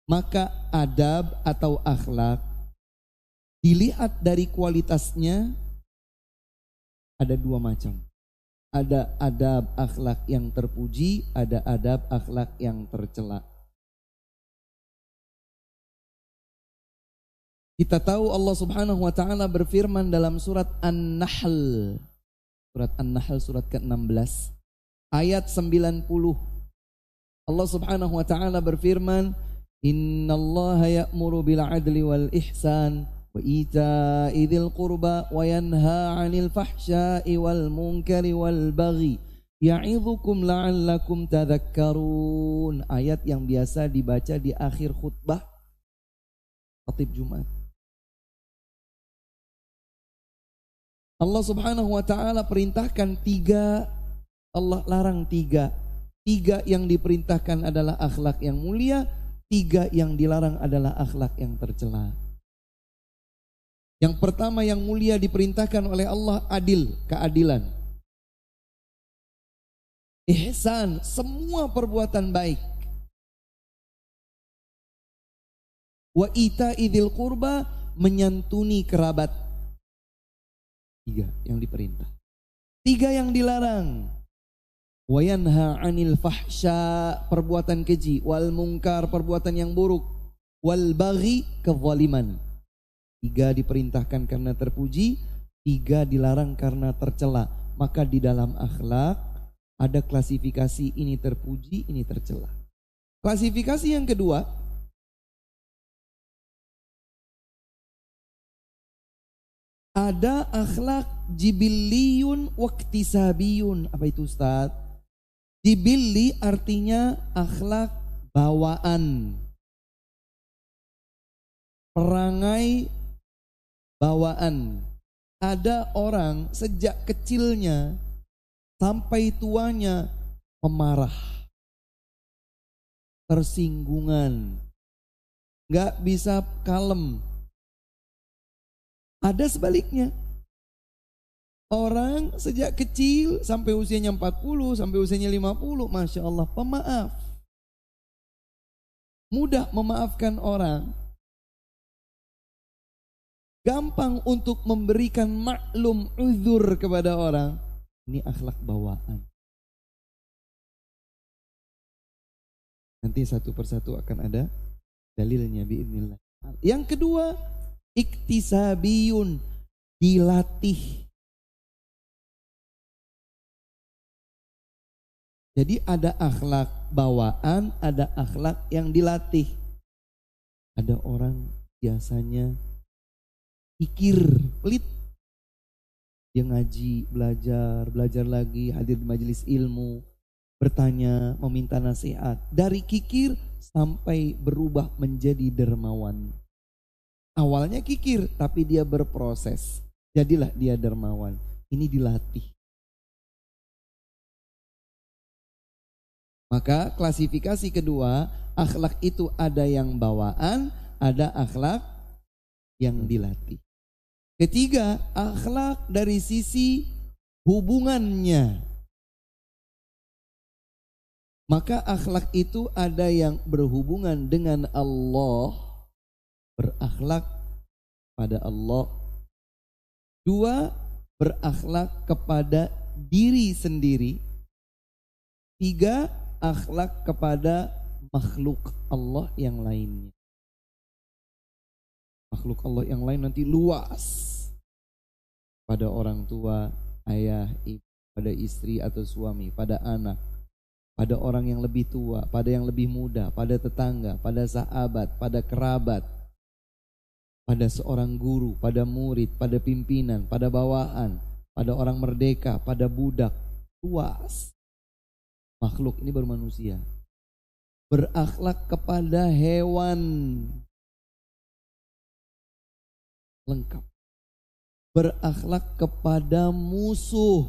Maka adab atau akhlak dilihat dari kualitasnya ada dua macam. Ada adab akhlak yang terpuji, ada adab akhlak yang tercela. Kita tahu Allah Subhanahu wa taala berfirman dalam surat An-Nahl. Surat An-Nahl surat ke-16 ayat 90. Allah Subhanahu wa taala berfirman, "Innallaha ya'muru bil 'adli wal ihsan وإيتاء ذي القربى وينهى عن الفحشاء والمنكر والبغي يعظكم لعلكم تذكرون ayat yang biasa dibaca di akhir khutbah khatib Jumat Allah Subhanahu wa taala perintahkan tiga Allah larang tiga tiga yang diperintahkan adalah akhlak yang mulia Tiga yang dilarang adalah akhlak yang tercela. Yang pertama yang mulia diperintahkan oleh Allah adil, keadilan. Ihsan, semua perbuatan baik. Wa ita idil kurba, menyantuni kerabat. Tiga yang diperintah. Tiga yang dilarang wa yanha 'anil fahsya perbuatan keji wal mungkar perbuatan yang buruk wal baghi kezaliman tiga diperintahkan karena terpuji tiga dilarang karena tercela. Maka di dalam akhlak ada klasifikasi ini terpuji ini tercela. Klasifikasi yang kedua ada akhlak jibiliyun waktisabiyun. Apa itu Ustaz? Dibili artinya akhlak bawaan. Perangai bawaan. Ada orang sejak kecilnya sampai tuanya pemarah. Tersinggungan. Gak bisa kalem. Ada sebaliknya. Orang sejak kecil sampai usianya 40, sampai usianya 50, Masya Allah, pemaaf. Mudah memaafkan orang. Gampang untuk memberikan maklum uzur kepada orang. Ini akhlak bawaan. Nanti satu persatu akan ada dalilnya biiznillah. Yang kedua, iktisabiyun dilatih Jadi ada akhlak bawaan, ada akhlak yang dilatih. Ada orang biasanya pikir, pelit. Dia ngaji, belajar, belajar lagi, hadir di majelis ilmu, bertanya, meminta nasihat. Dari kikir sampai berubah menjadi dermawan. Awalnya kikir, tapi dia berproses. Jadilah dia dermawan. Ini dilatih. Maka klasifikasi kedua, akhlak itu ada yang bawaan, ada akhlak yang dilatih. Ketiga, akhlak dari sisi hubungannya. Maka akhlak itu ada yang berhubungan dengan Allah, berakhlak pada Allah. Dua, berakhlak kepada diri sendiri. Tiga, akhlak kepada makhluk Allah yang lainnya. Makhluk Allah yang lain nanti luas. Pada orang tua, ayah, ibu, pada istri atau suami, pada anak, pada orang yang lebih tua, pada yang lebih muda, pada tetangga, pada sahabat, pada kerabat, pada seorang guru, pada murid, pada pimpinan, pada bawahan, pada orang merdeka, pada budak, luas makhluk ini baru manusia berakhlak kepada hewan lengkap. Berakhlak kepada musuh.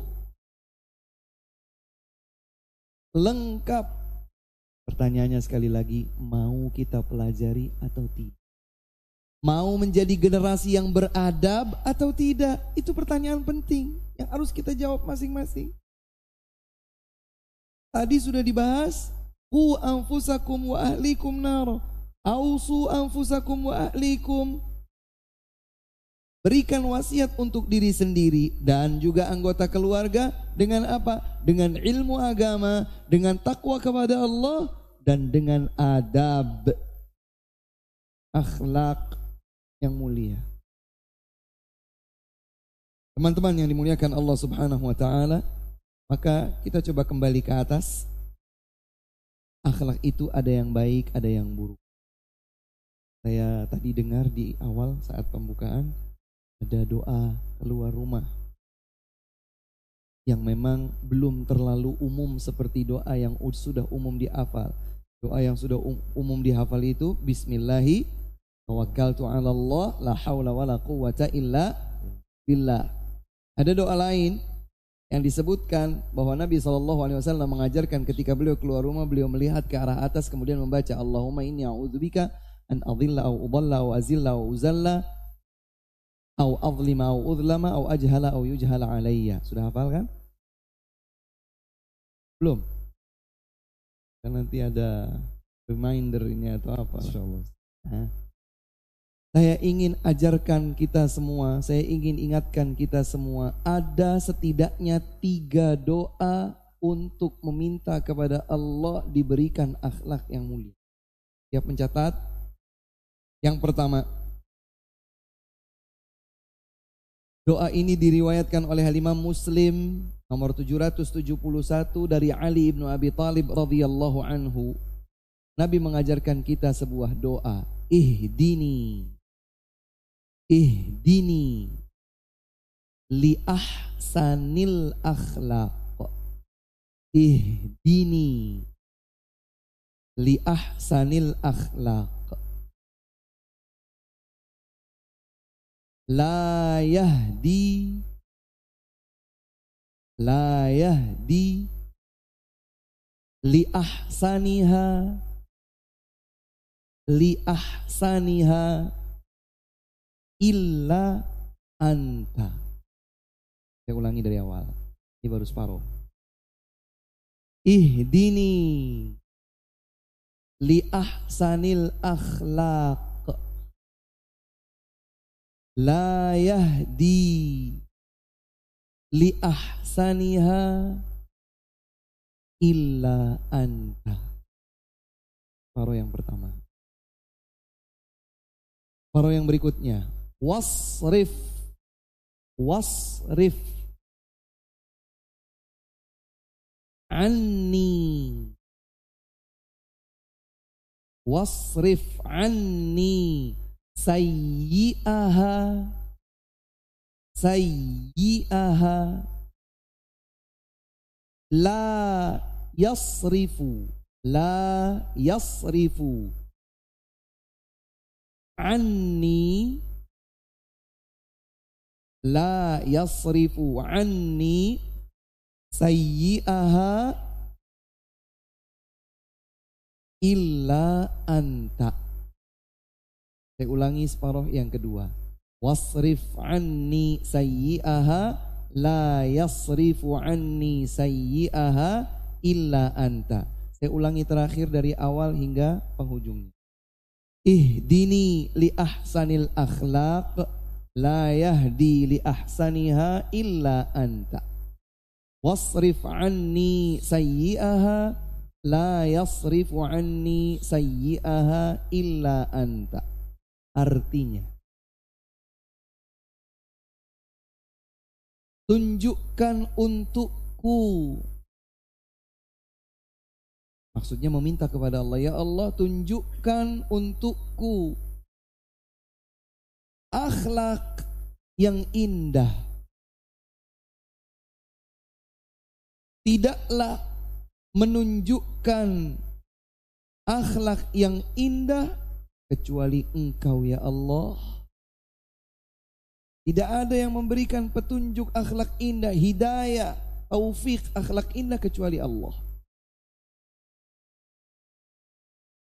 Lengkap. Pertanyaannya sekali lagi mau kita pelajari atau tidak? Mau menjadi generasi yang beradab atau tidak? Itu pertanyaan penting yang harus kita jawab masing-masing. Tadi sudah dibahas, ku anfusakum wa ahlikum nar. Ausu anfusakum wa ahlikum. Berikan wasiat untuk diri sendiri dan juga anggota keluarga dengan apa? Dengan ilmu agama, dengan takwa kepada Allah dan dengan adab akhlak yang mulia. Teman-teman yang dimuliakan Allah Subhanahu wa taala, maka kita coba kembali ke atas. Akhlak itu ada yang baik, ada yang buruk. Saya tadi dengar di awal saat pembukaan ada doa keluar rumah yang memang belum terlalu umum seperti doa yang sudah umum dihafal. Doa yang sudah um, umum dihafal itu Bismillahi tawakkaltu 'ala Allah la haula wala quwata illa billah. Ada doa lain yang disebutkan bahwa Nabi SAW mengajarkan ketika beliau keluar rumah beliau melihat ke arah atas kemudian membaca Allahumma inni a'udzubika an adhilla au udalla au azilla au uzalla au adlima au udlama au ajhala au yujhala alayya. Sudah hafal kan? Belum? Kan nanti ada reminder ini atau apa? Insyaallah. Saya ingin ajarkan kita semua, saya ingin ingatkan kita semua, ada setidaknya tiga doa untuk meminta kepada Allah diberikan akhlak yang mulia. Siap mencatat? Yang pertama, doa ini diriwayatkan oleh Imam Muslim nomor 771 dari Ali ibnu Abi Talib radhiyallahu anhu. Nabi mengajarkan kita sebuah doa, ihdini. Ihdini. Li ahsanil akhlaq. Ihdini. Li ahsanil akhlaq la yahdi la yahdi li ahsaniha li ahsaniha illa anta. Saya ulangi dari awal. Ini baru separuh. Ihdini li ahsanil akhlaq. La yahdi li ahsaniha illa anta. Paruh yang pertama. Paruh yang berikutnya wasrif wasrif anni wasrif anni sayyi'aha sayyi'aha la yasrifu la yasrifu anni la yasrifu anni sayyi'aha illa anta. Saya ulangi separuh yang kedua. Wasrif anni sayyi'aha la yasrifu anni sayyi'aha illa anta. Saya ulangi terakhir dari awal hingga penghujungnya. Ihdini li ahsanil akhlaq la yahdi li ahsaniha illa anta wasrif anni sayyi'aha la yasrifu anni sayyi'aha illa anta artinya. Tunjukkan untukku. Maksudnya meminta kepada Allah ya Allah tunjukkan untukku. Akhlak yang indah. Tidaklah menunjukkan akhlak yang indah kecuali Engkau ya Allah. Tidak ada yang memberikan petunjuk akhlak indah, hidayah, taufik akhlak indah kecuali Allah.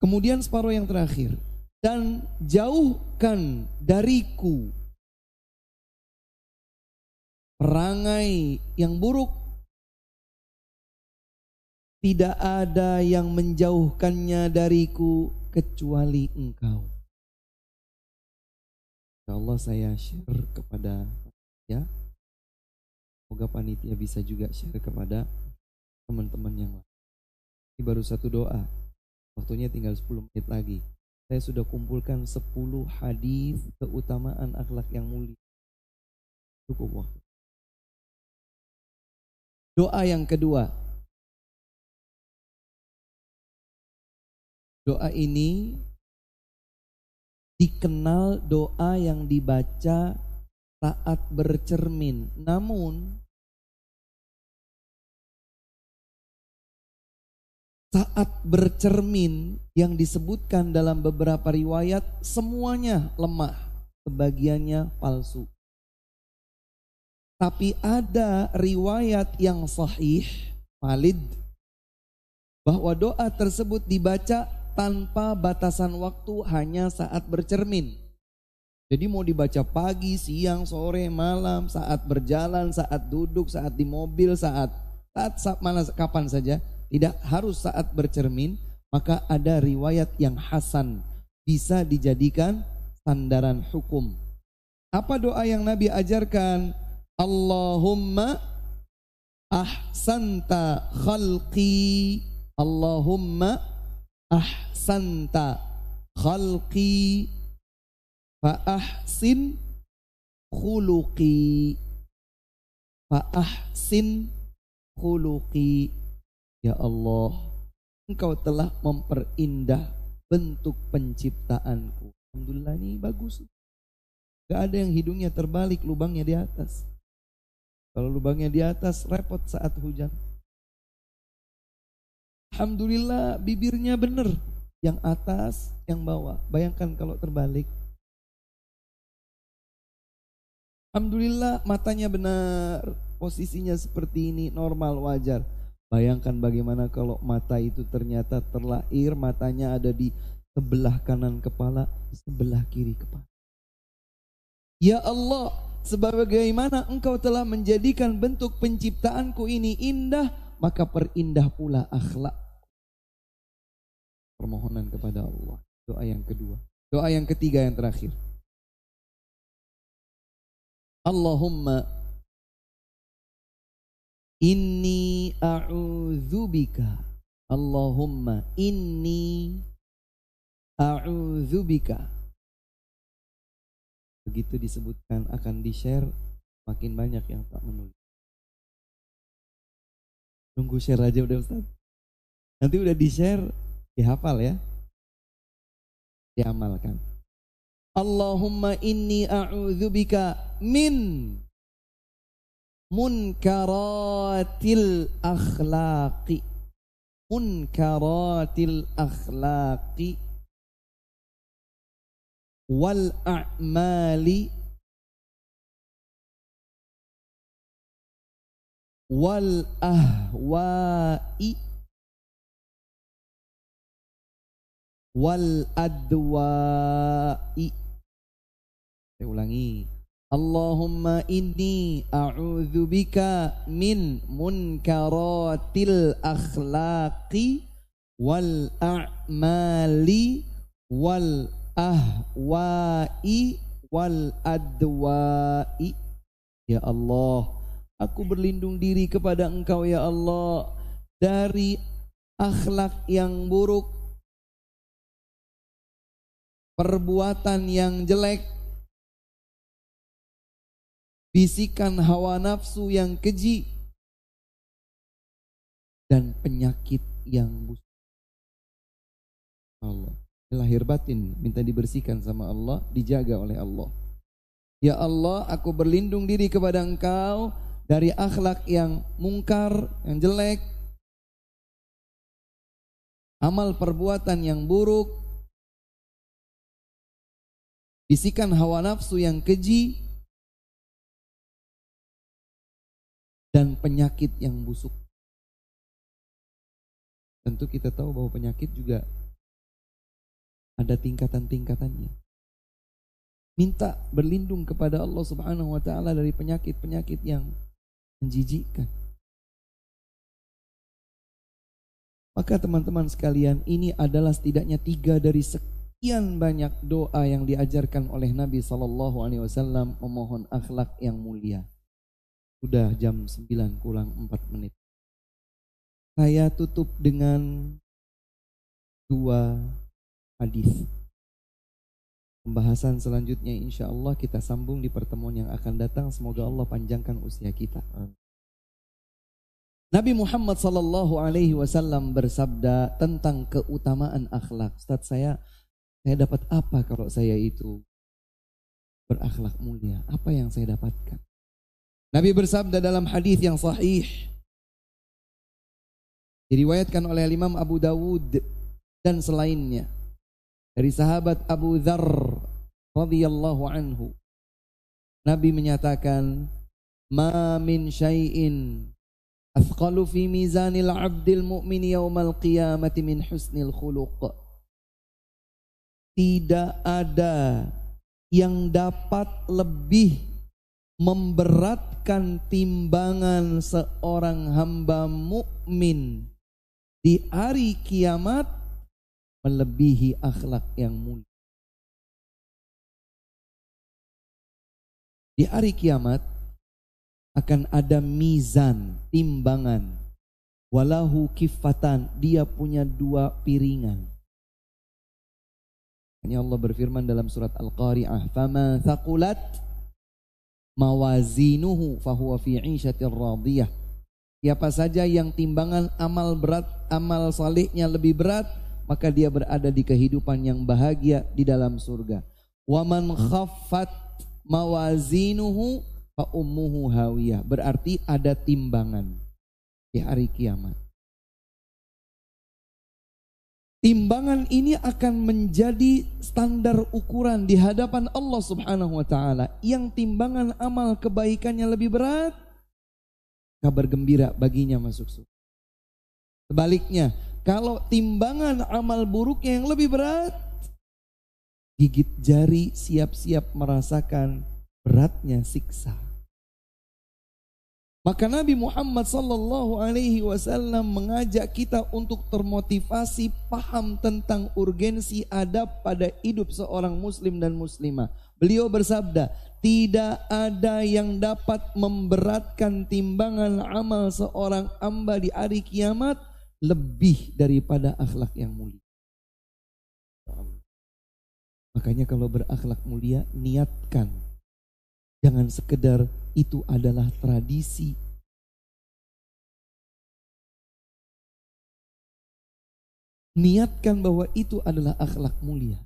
Kemudian separuh yang terakhir dan jauhkan dariku perangai yang buruk tidak ada yang menjauhkannya dariku kecuali engkau. Ya Allah saya share kepada ya. Semoga panitia bisa juga share kepada teman-teman yang lain. Ini baru satu doa. Waktunya tinggal 10 menit lagi saya sudah kumpulkan 10 hadis keutamaan akhlak yang mulia. Cukup waktu. Doa yang kedua. Doa ini dikenal doa yang dibaca saat bercermin. Namun saat bercermin yang disebutkan dalam beberapa riwayat semuanya lemah, sebagiannya palsu. Tapi ada riwayat yang sahih, valid, bahwa doa tersebut dibaca tanpa batasan waktu hanya saat bercermin. Jadi mau dibaca pagi, siang, sore, malam, saat berjalan, saat duduk, saat di mobil, saat saat, saat mana kapan saja, tidak harus saat bercermin, maka ada riwayat yang hasan bisa dijadikan sandaran hukum. Apa doa yang Nabi ajarkan? Allahumma ahsanta khalqi Allahumma ahsanta khalqi fa ahsin khuluqi. Fa ahsin khuluqi. Ya Allah engkau telah memperindah bentuk penciptaanku. Alhamdulillah ini bagus. Gak ada yang hidungnya terbalik lubangnya di atas. Kalau lubangnya di atas repot saat hujan Alhamdulillah bibirnya benar yang atas yang bawah bayangkan kalau terbalik Alhamdulillah matanya benar, posisinya seperti ini normal wajar. Bayangkan bagaimana kalau mata itu ternyata terlahir matanya ada di sebelah kanan kepala, sebelah kiri kepala. Ya Allah, sebagaimana engkau telah menjadikan bentuk penciptaanku ini indah, maka perindah pula akhlak. Permohonan kepada Allah. Doa yang kedua. Doa yang ketiga yang terakhir. Allahumma inni a'udzubika Allahumma inni a'udzubika begitu disebutkan akan di-share makin banyak yang tak menulis nunggu share aja udah Ustaz nanti udah di-share dihafal ya. Diamalkan. Allahumma inni a'udzubika min munkaratil akhlaqi. Munkaratil akhlaqi. Wal a'mali. Wal ahwa'i wal adwa'i saya ulangi. Allahumma inni a'udzubika min munkaratil akhlaqi wal a'mali wal ahwa'i wal adwa'i. Ya Allah, aku berlindung diri kepada Engkau ya Allah dari akhlak yang buruk, perbuatan yang jelek, bisikan hawa nafsu yang keji, dan penyakit yang busuk. Allah. Lahir batin minta dibersihkan sama Allah, dijaga oleh Allah. Ya Allah, aku berlindung diri kepada Engkau dari akhlak yang mungkar, yang jelek, amal perbuatan yang buruk, bisikan hawa nafsu yang keji, dan penyakit yang busuk. Tentu kita tahu bahwa penyakit juga ada tingkatan-tingkatannya. Minta berlindung kepada Allah Subhanahu wa taala dari penyakit-penyakit yang menjijikkan. Maka teman-teman sekalian, ini adalah setidaknya tiga dari sekian banyak doa yang diajarkan oleh Nabi Sallallahu Alaihi Wasallam memohon akhlak yang mulia. Sudah jam 9 kurang 4 menit. Saya tutup dengan dua hadis. Pembahasan selanjutnya insya Allah kita sambung di pertemuan yang akan datang. Semoga Allah panjangkan usia kita. Nabi Muhammad Sallallahu Alaihi Wasallam bersabda tentang keutamaan akhlak. Ustaz saya, saya dapat apa kalau saya itu berakhlak mulia? Apa yang saya dapatkan? Nabi bersabda dalam hadis yang sahih diriwayatkan oleh Imam Abu Dawud dan selainnya dari sahabat Abu Dzar radhiyallahu anhu Nabi menyatakan ma min syai'in athqalu fi mizanil 'abdil mu'min yaumal qiyamati min husnil khuluq tidak ada yang dapat lebih memberatkan timbangan seorang hamba mukmin di hari kiamat melebihi akhlak yang mulia. Di hari kiamat akan ada mizan, timbangan. Walahu kifatan, dia punya dua piringan. Ini Allah berfirman dalam surat Al-Qari'ah, "Fama thaqulat mawazinuhu fahuwa fi 'ishatir radiyah." Siapa saja yang timbangan amal berat, amal salihnya lebih berat, maka dia berada di kehidupan yang bahagia di dalam surga. Wa man khaffat mawazinuhu fa hawiyah. Berarti ada timbangan di hari kiamat. Timbangan ini akan menjadi standar ukuran di hadapan Allah Subhanahu wa taala. Yang timbangan amal kebaikannya lebih berat, kabar gembira baginya masuk surga. Sebaliknya, kalau timbangan amal buruknya yang lebih berat, gigit jari siap-siap merasakan beratnya siksa. Maka Nabi Muhammad sallallahu alaihi wasallam mengajak kita untuk termotivasi paham tentang urgensi adab pada hidup seorang muslim dan muslimah. Beliau bersabda, tidak ada yang dapat memberatkan timbangan amal seorang hamba di hari kiamat lebih daripada akhlak yang mulia. Makanya kalau berakhlak mulia niatkan Jangan sekedar itu adalah tradisi. Niatkan bahwa itu adalah akhlak mulia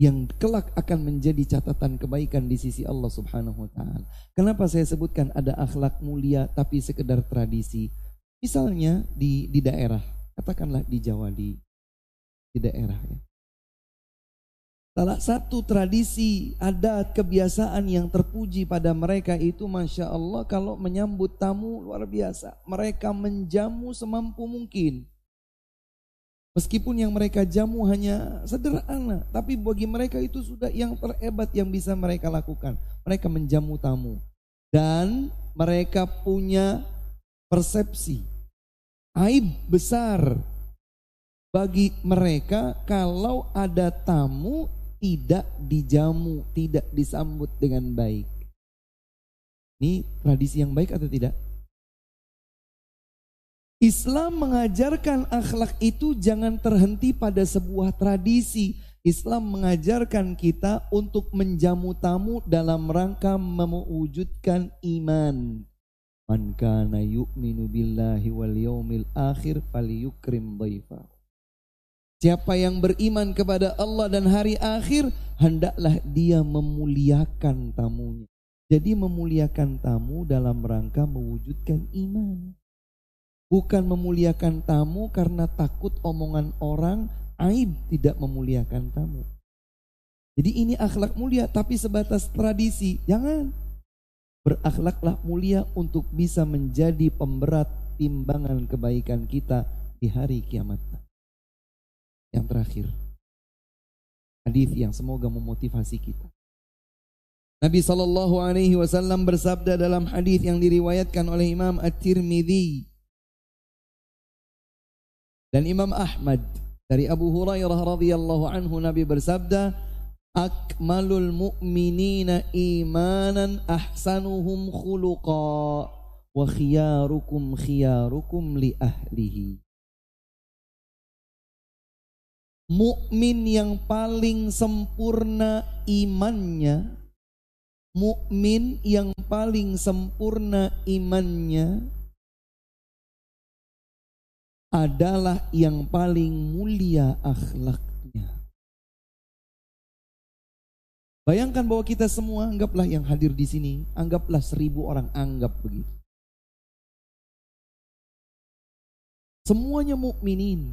yang kelak akan menjadi catatan kebaikan di sisi Allah Subhanahu wa taala. Kenapa saya sebutkan ada akhlak mulia tapi sekedar tradisi? Misalnya di di daerah, katakanlah di Jawa di di daerah ya. Salah satu tradisi adat kebiasaan yang terpuji pada mereka itu Masya Allah kalau menyambut tamu luar biasa. Mereka menjamu semampu mungkin. Meskipun yang mereka jamu hanya sederhana. Tapi bagi mereka itu sudah yang terhebat yang bisa mereka lakukan. Mereka menjamu tamu. Dan mereka punya persepsi. Aib besar bagi mereka kalau ada tamu tidak dijamu, tidak disambut dengan baik. Ini tradisi yang baik atau tidak? Islam mengajarkan akhlak itu jangan terhenti pada sebuah tradisi. Islam mengajarkan kita untuk menjamu tamu dalam rangka mewujudkan iman. Man kana yu'minu billahi wal yawmil akhir falyukrim dhaifahu. Siapa yang beriman kepada Allah dan hari akhir, hendaklah dia memuliakan tamunya. Jadi memuliakan tamu dalam rangka mewujudkan iman. Bukan memuliakan tamu karena takut omongan orang, aib tidak memuliakan tamu. Jadi ini akhlak mulia tapi sebatas tradisi. Jangan. Berakhlaklah mulia untuk bisa menjadi pemberat timbangan kebaikan kita di hari kiamat. Yang terakhir, hadis yang semoga memotivasi kita. Nabi Shallallahu Alaihi Wasallam bersabda dalam hadis yang diriwayatkan oleh Imam At-Tirmidzi. Dan Imam Ahmad dari Abu Hurairah radhiyallahu anhu Nabi bersabda akmalul mu'minina imanan ahsanuhum khuluqa wa khiyarukum khiyarukum li ahlihi mukmin yang paling sempurna imannya, mukmin yang paling sempurna imannya adalah yang paling mulia akhlaknya. Bayangkan bahwa kita semua anggaplah yang hadir di sini, anggaplah seribu orang anggap begitu. Semuanya mukminin.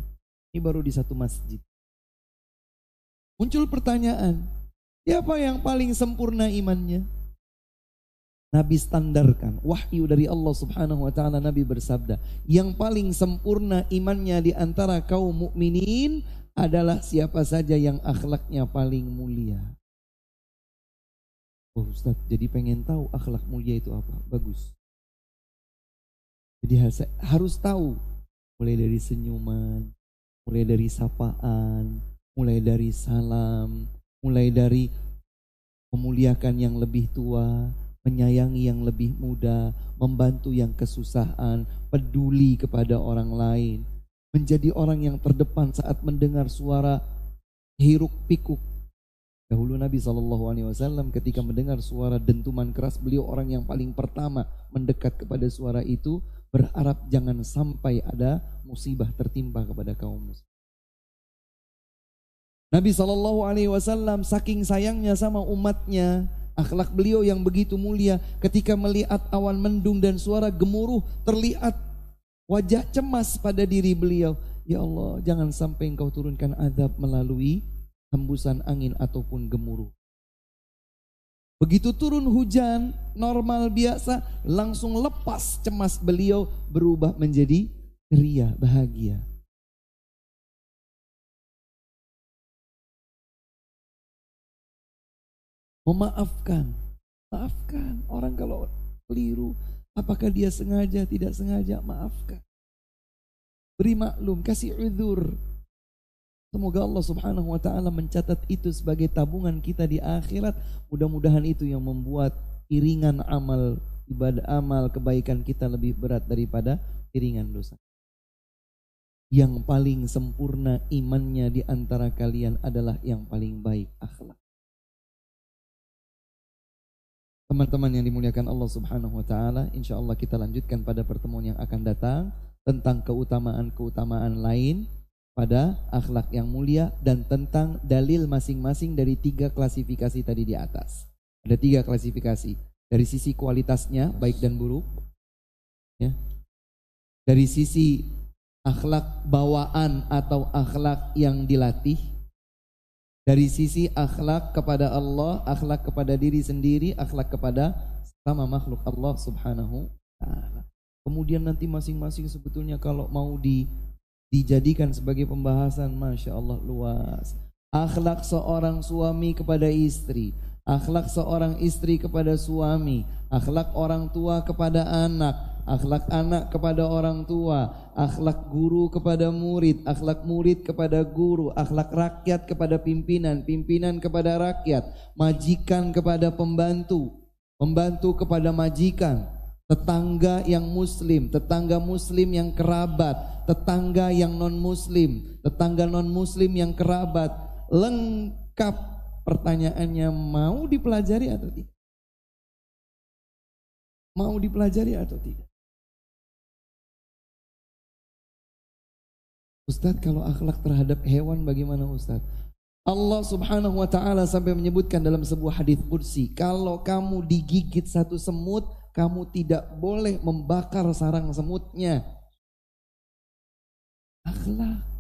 Ini baru di satu masjid. Muncul pertanyaan, siapa yang paling sempurna imannya? Nabi standarkan, wahyu dari Allah Subhanahu wa taala Nabi bersabda, yang paling sempurna imannya di antara kaum mukminin adalah siapa saja yang akhlaknya paling mulia. Oh Ustaz, jadi pengen tahu akhlak mulia itu apa? Bagus. Jadi harus tahu mulai dari senyuman, mulai dari sapaan, mulai dari salam, mulai dari memuliakan yang lebih tua, menyayangi yang lebih muda, membantu yang kesusahan, peduli kepada orang lain, menjadi orang yang terdepan saat mendengar suara hiruk pikuk Dahulu Nabi Shallallahu Alaihi Wasallam ketika mendengar suara dentuman keras, beliau orang yang paling pertama mendekat kepada suara itu, berharap jangan sampai ada musibah tertimpa kepada kaum muslim. Nabi Shallallahu Alaihi Wasallam saking sayangnya sama umatnya, akhlak beliau yang begitu mulia, ketika melihat awan mendung dan suara gemuruh, terlihat wajah cemas pada diri beliau. Ya Allah, jangan sampai engkau turunkan adab melalui hembusan angin ataupun gemuruh. Begitu turun hujan normal biasa langsung lepas cemas beliau berubah menjadi ceria, bahagia. Memaafkan, maafkan orang kalau keliru, apakah dia sengaja tidak sengaja maafkan. Beri maklum, kasih udur, Semoga Allah Subhanahu wa taala mencatat itu sebagai tabungan kita di akhirat. Mudah-mudahan itu yang membuat iringan amal ibadah amal kebaikan kita lebih berat daripada iringan dosa. Yang paling sempurna imannya di antara kalian adalah yang paling baik akhlak. Teman-teman yang dimuliakan Allah Subhanahu wa taala, insyaallah kita lanjutkan pada pertemuan yang akan datang tentang keutamaan-keutamaan lain pada akhlak yang mulia dan tentang dalil masing-masing dari tiga klasifikasi tadi di atas. Ada tiga klasifikasi dari sisi kualitasnya baik dan buruk, ya. Dari sisi akhlak bawaan atau akhlak yang dilatih, dari sisi akhlak kepada Allah, akhlak kepada diri sendiri, akhlak kepada sama makhluk Allah Subhanahu taala. Kemudian nanti masing-masing sebetulnya kalau mau di dijadikan sebagai pembahasan Masya Allah luas akhlak seorang suami kepada istri akhlak seorang istri kepada suami akhlak orang tua kepada anak akhlak anak kepada orang tua. Akhlak guru kepada murid. Akhlak murid kepada guru. Akhlak rakyat kepada pimpinan. Pimpinan kepada rakyat. Majikan kepada pembantu. Pembantu kepada majikan. Tetangga yang muslim, tetangga muslim yang kerabat, tetangga yang non muslim, tetangga non muslim yang kerabat, lengkap pertanyaannya. Mau dipelajari atau tidak? Mau dipelajari atau tidak? Ustadz kalau akhlak terhadap hewan bagaimana Ustadz? Allah subhanahu wa ta'ala sampai menyebutkan dalam sebuah hadis kursi kalau kamu digigit satu semut kamu tidak boleh membakar sarang semutnya. Akhlak.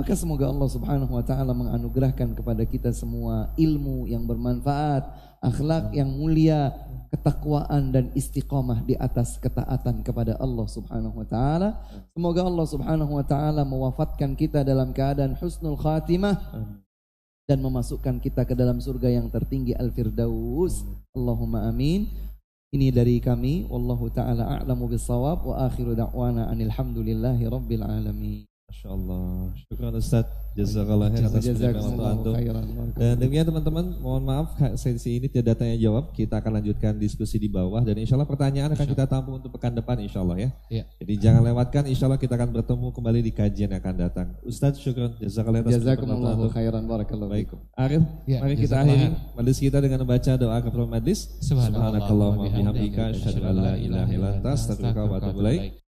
Maka semoga Allah Subhanahu wa taala menganugerahkan kepada kita semua ilmu yang bermanfaat, akhlak yang mulia, ketakwaan dan istiqomah di atas ketaatan kepada Allah Subhanahu wa taala. Semoga Allah Subhanahu wa taala mewafatkan kita dalam keadaan husnul khatimah dan memasukkan kita ke dalam surga yang tertinggi Al-Firdaus. Allahumma amin. Ini dari kami wallahu taala a'lamu bissawab wa akhiru da'wana anil hamdulillahi rabbil alamin. Masya Allah. Syukur Ustaz. Jazakallah khair atas. Dan demikian teman-teman, mohon maaf sesi ini tidak tanya jawab. Kita akan lanjutkan diskusi di bawah dan insya Allah pertanyaan akan kita tampung untuk pekan depan insya Allah ya. ya. Jadi jangan lewatkan, insya Allah kita akan bertemu kembali di kajian yang akan datang. Ustaz, syukur. Jazakallah atas Jazakumullahu khairan barakallahu Baik. Arif, ya, mari kita akhiri majlis kita dengan membaca doa kepada majlis. Subhanakallahumma bihamdika asyhadu an la ilaha illa anta astaghfiruka wa atubu ilaik.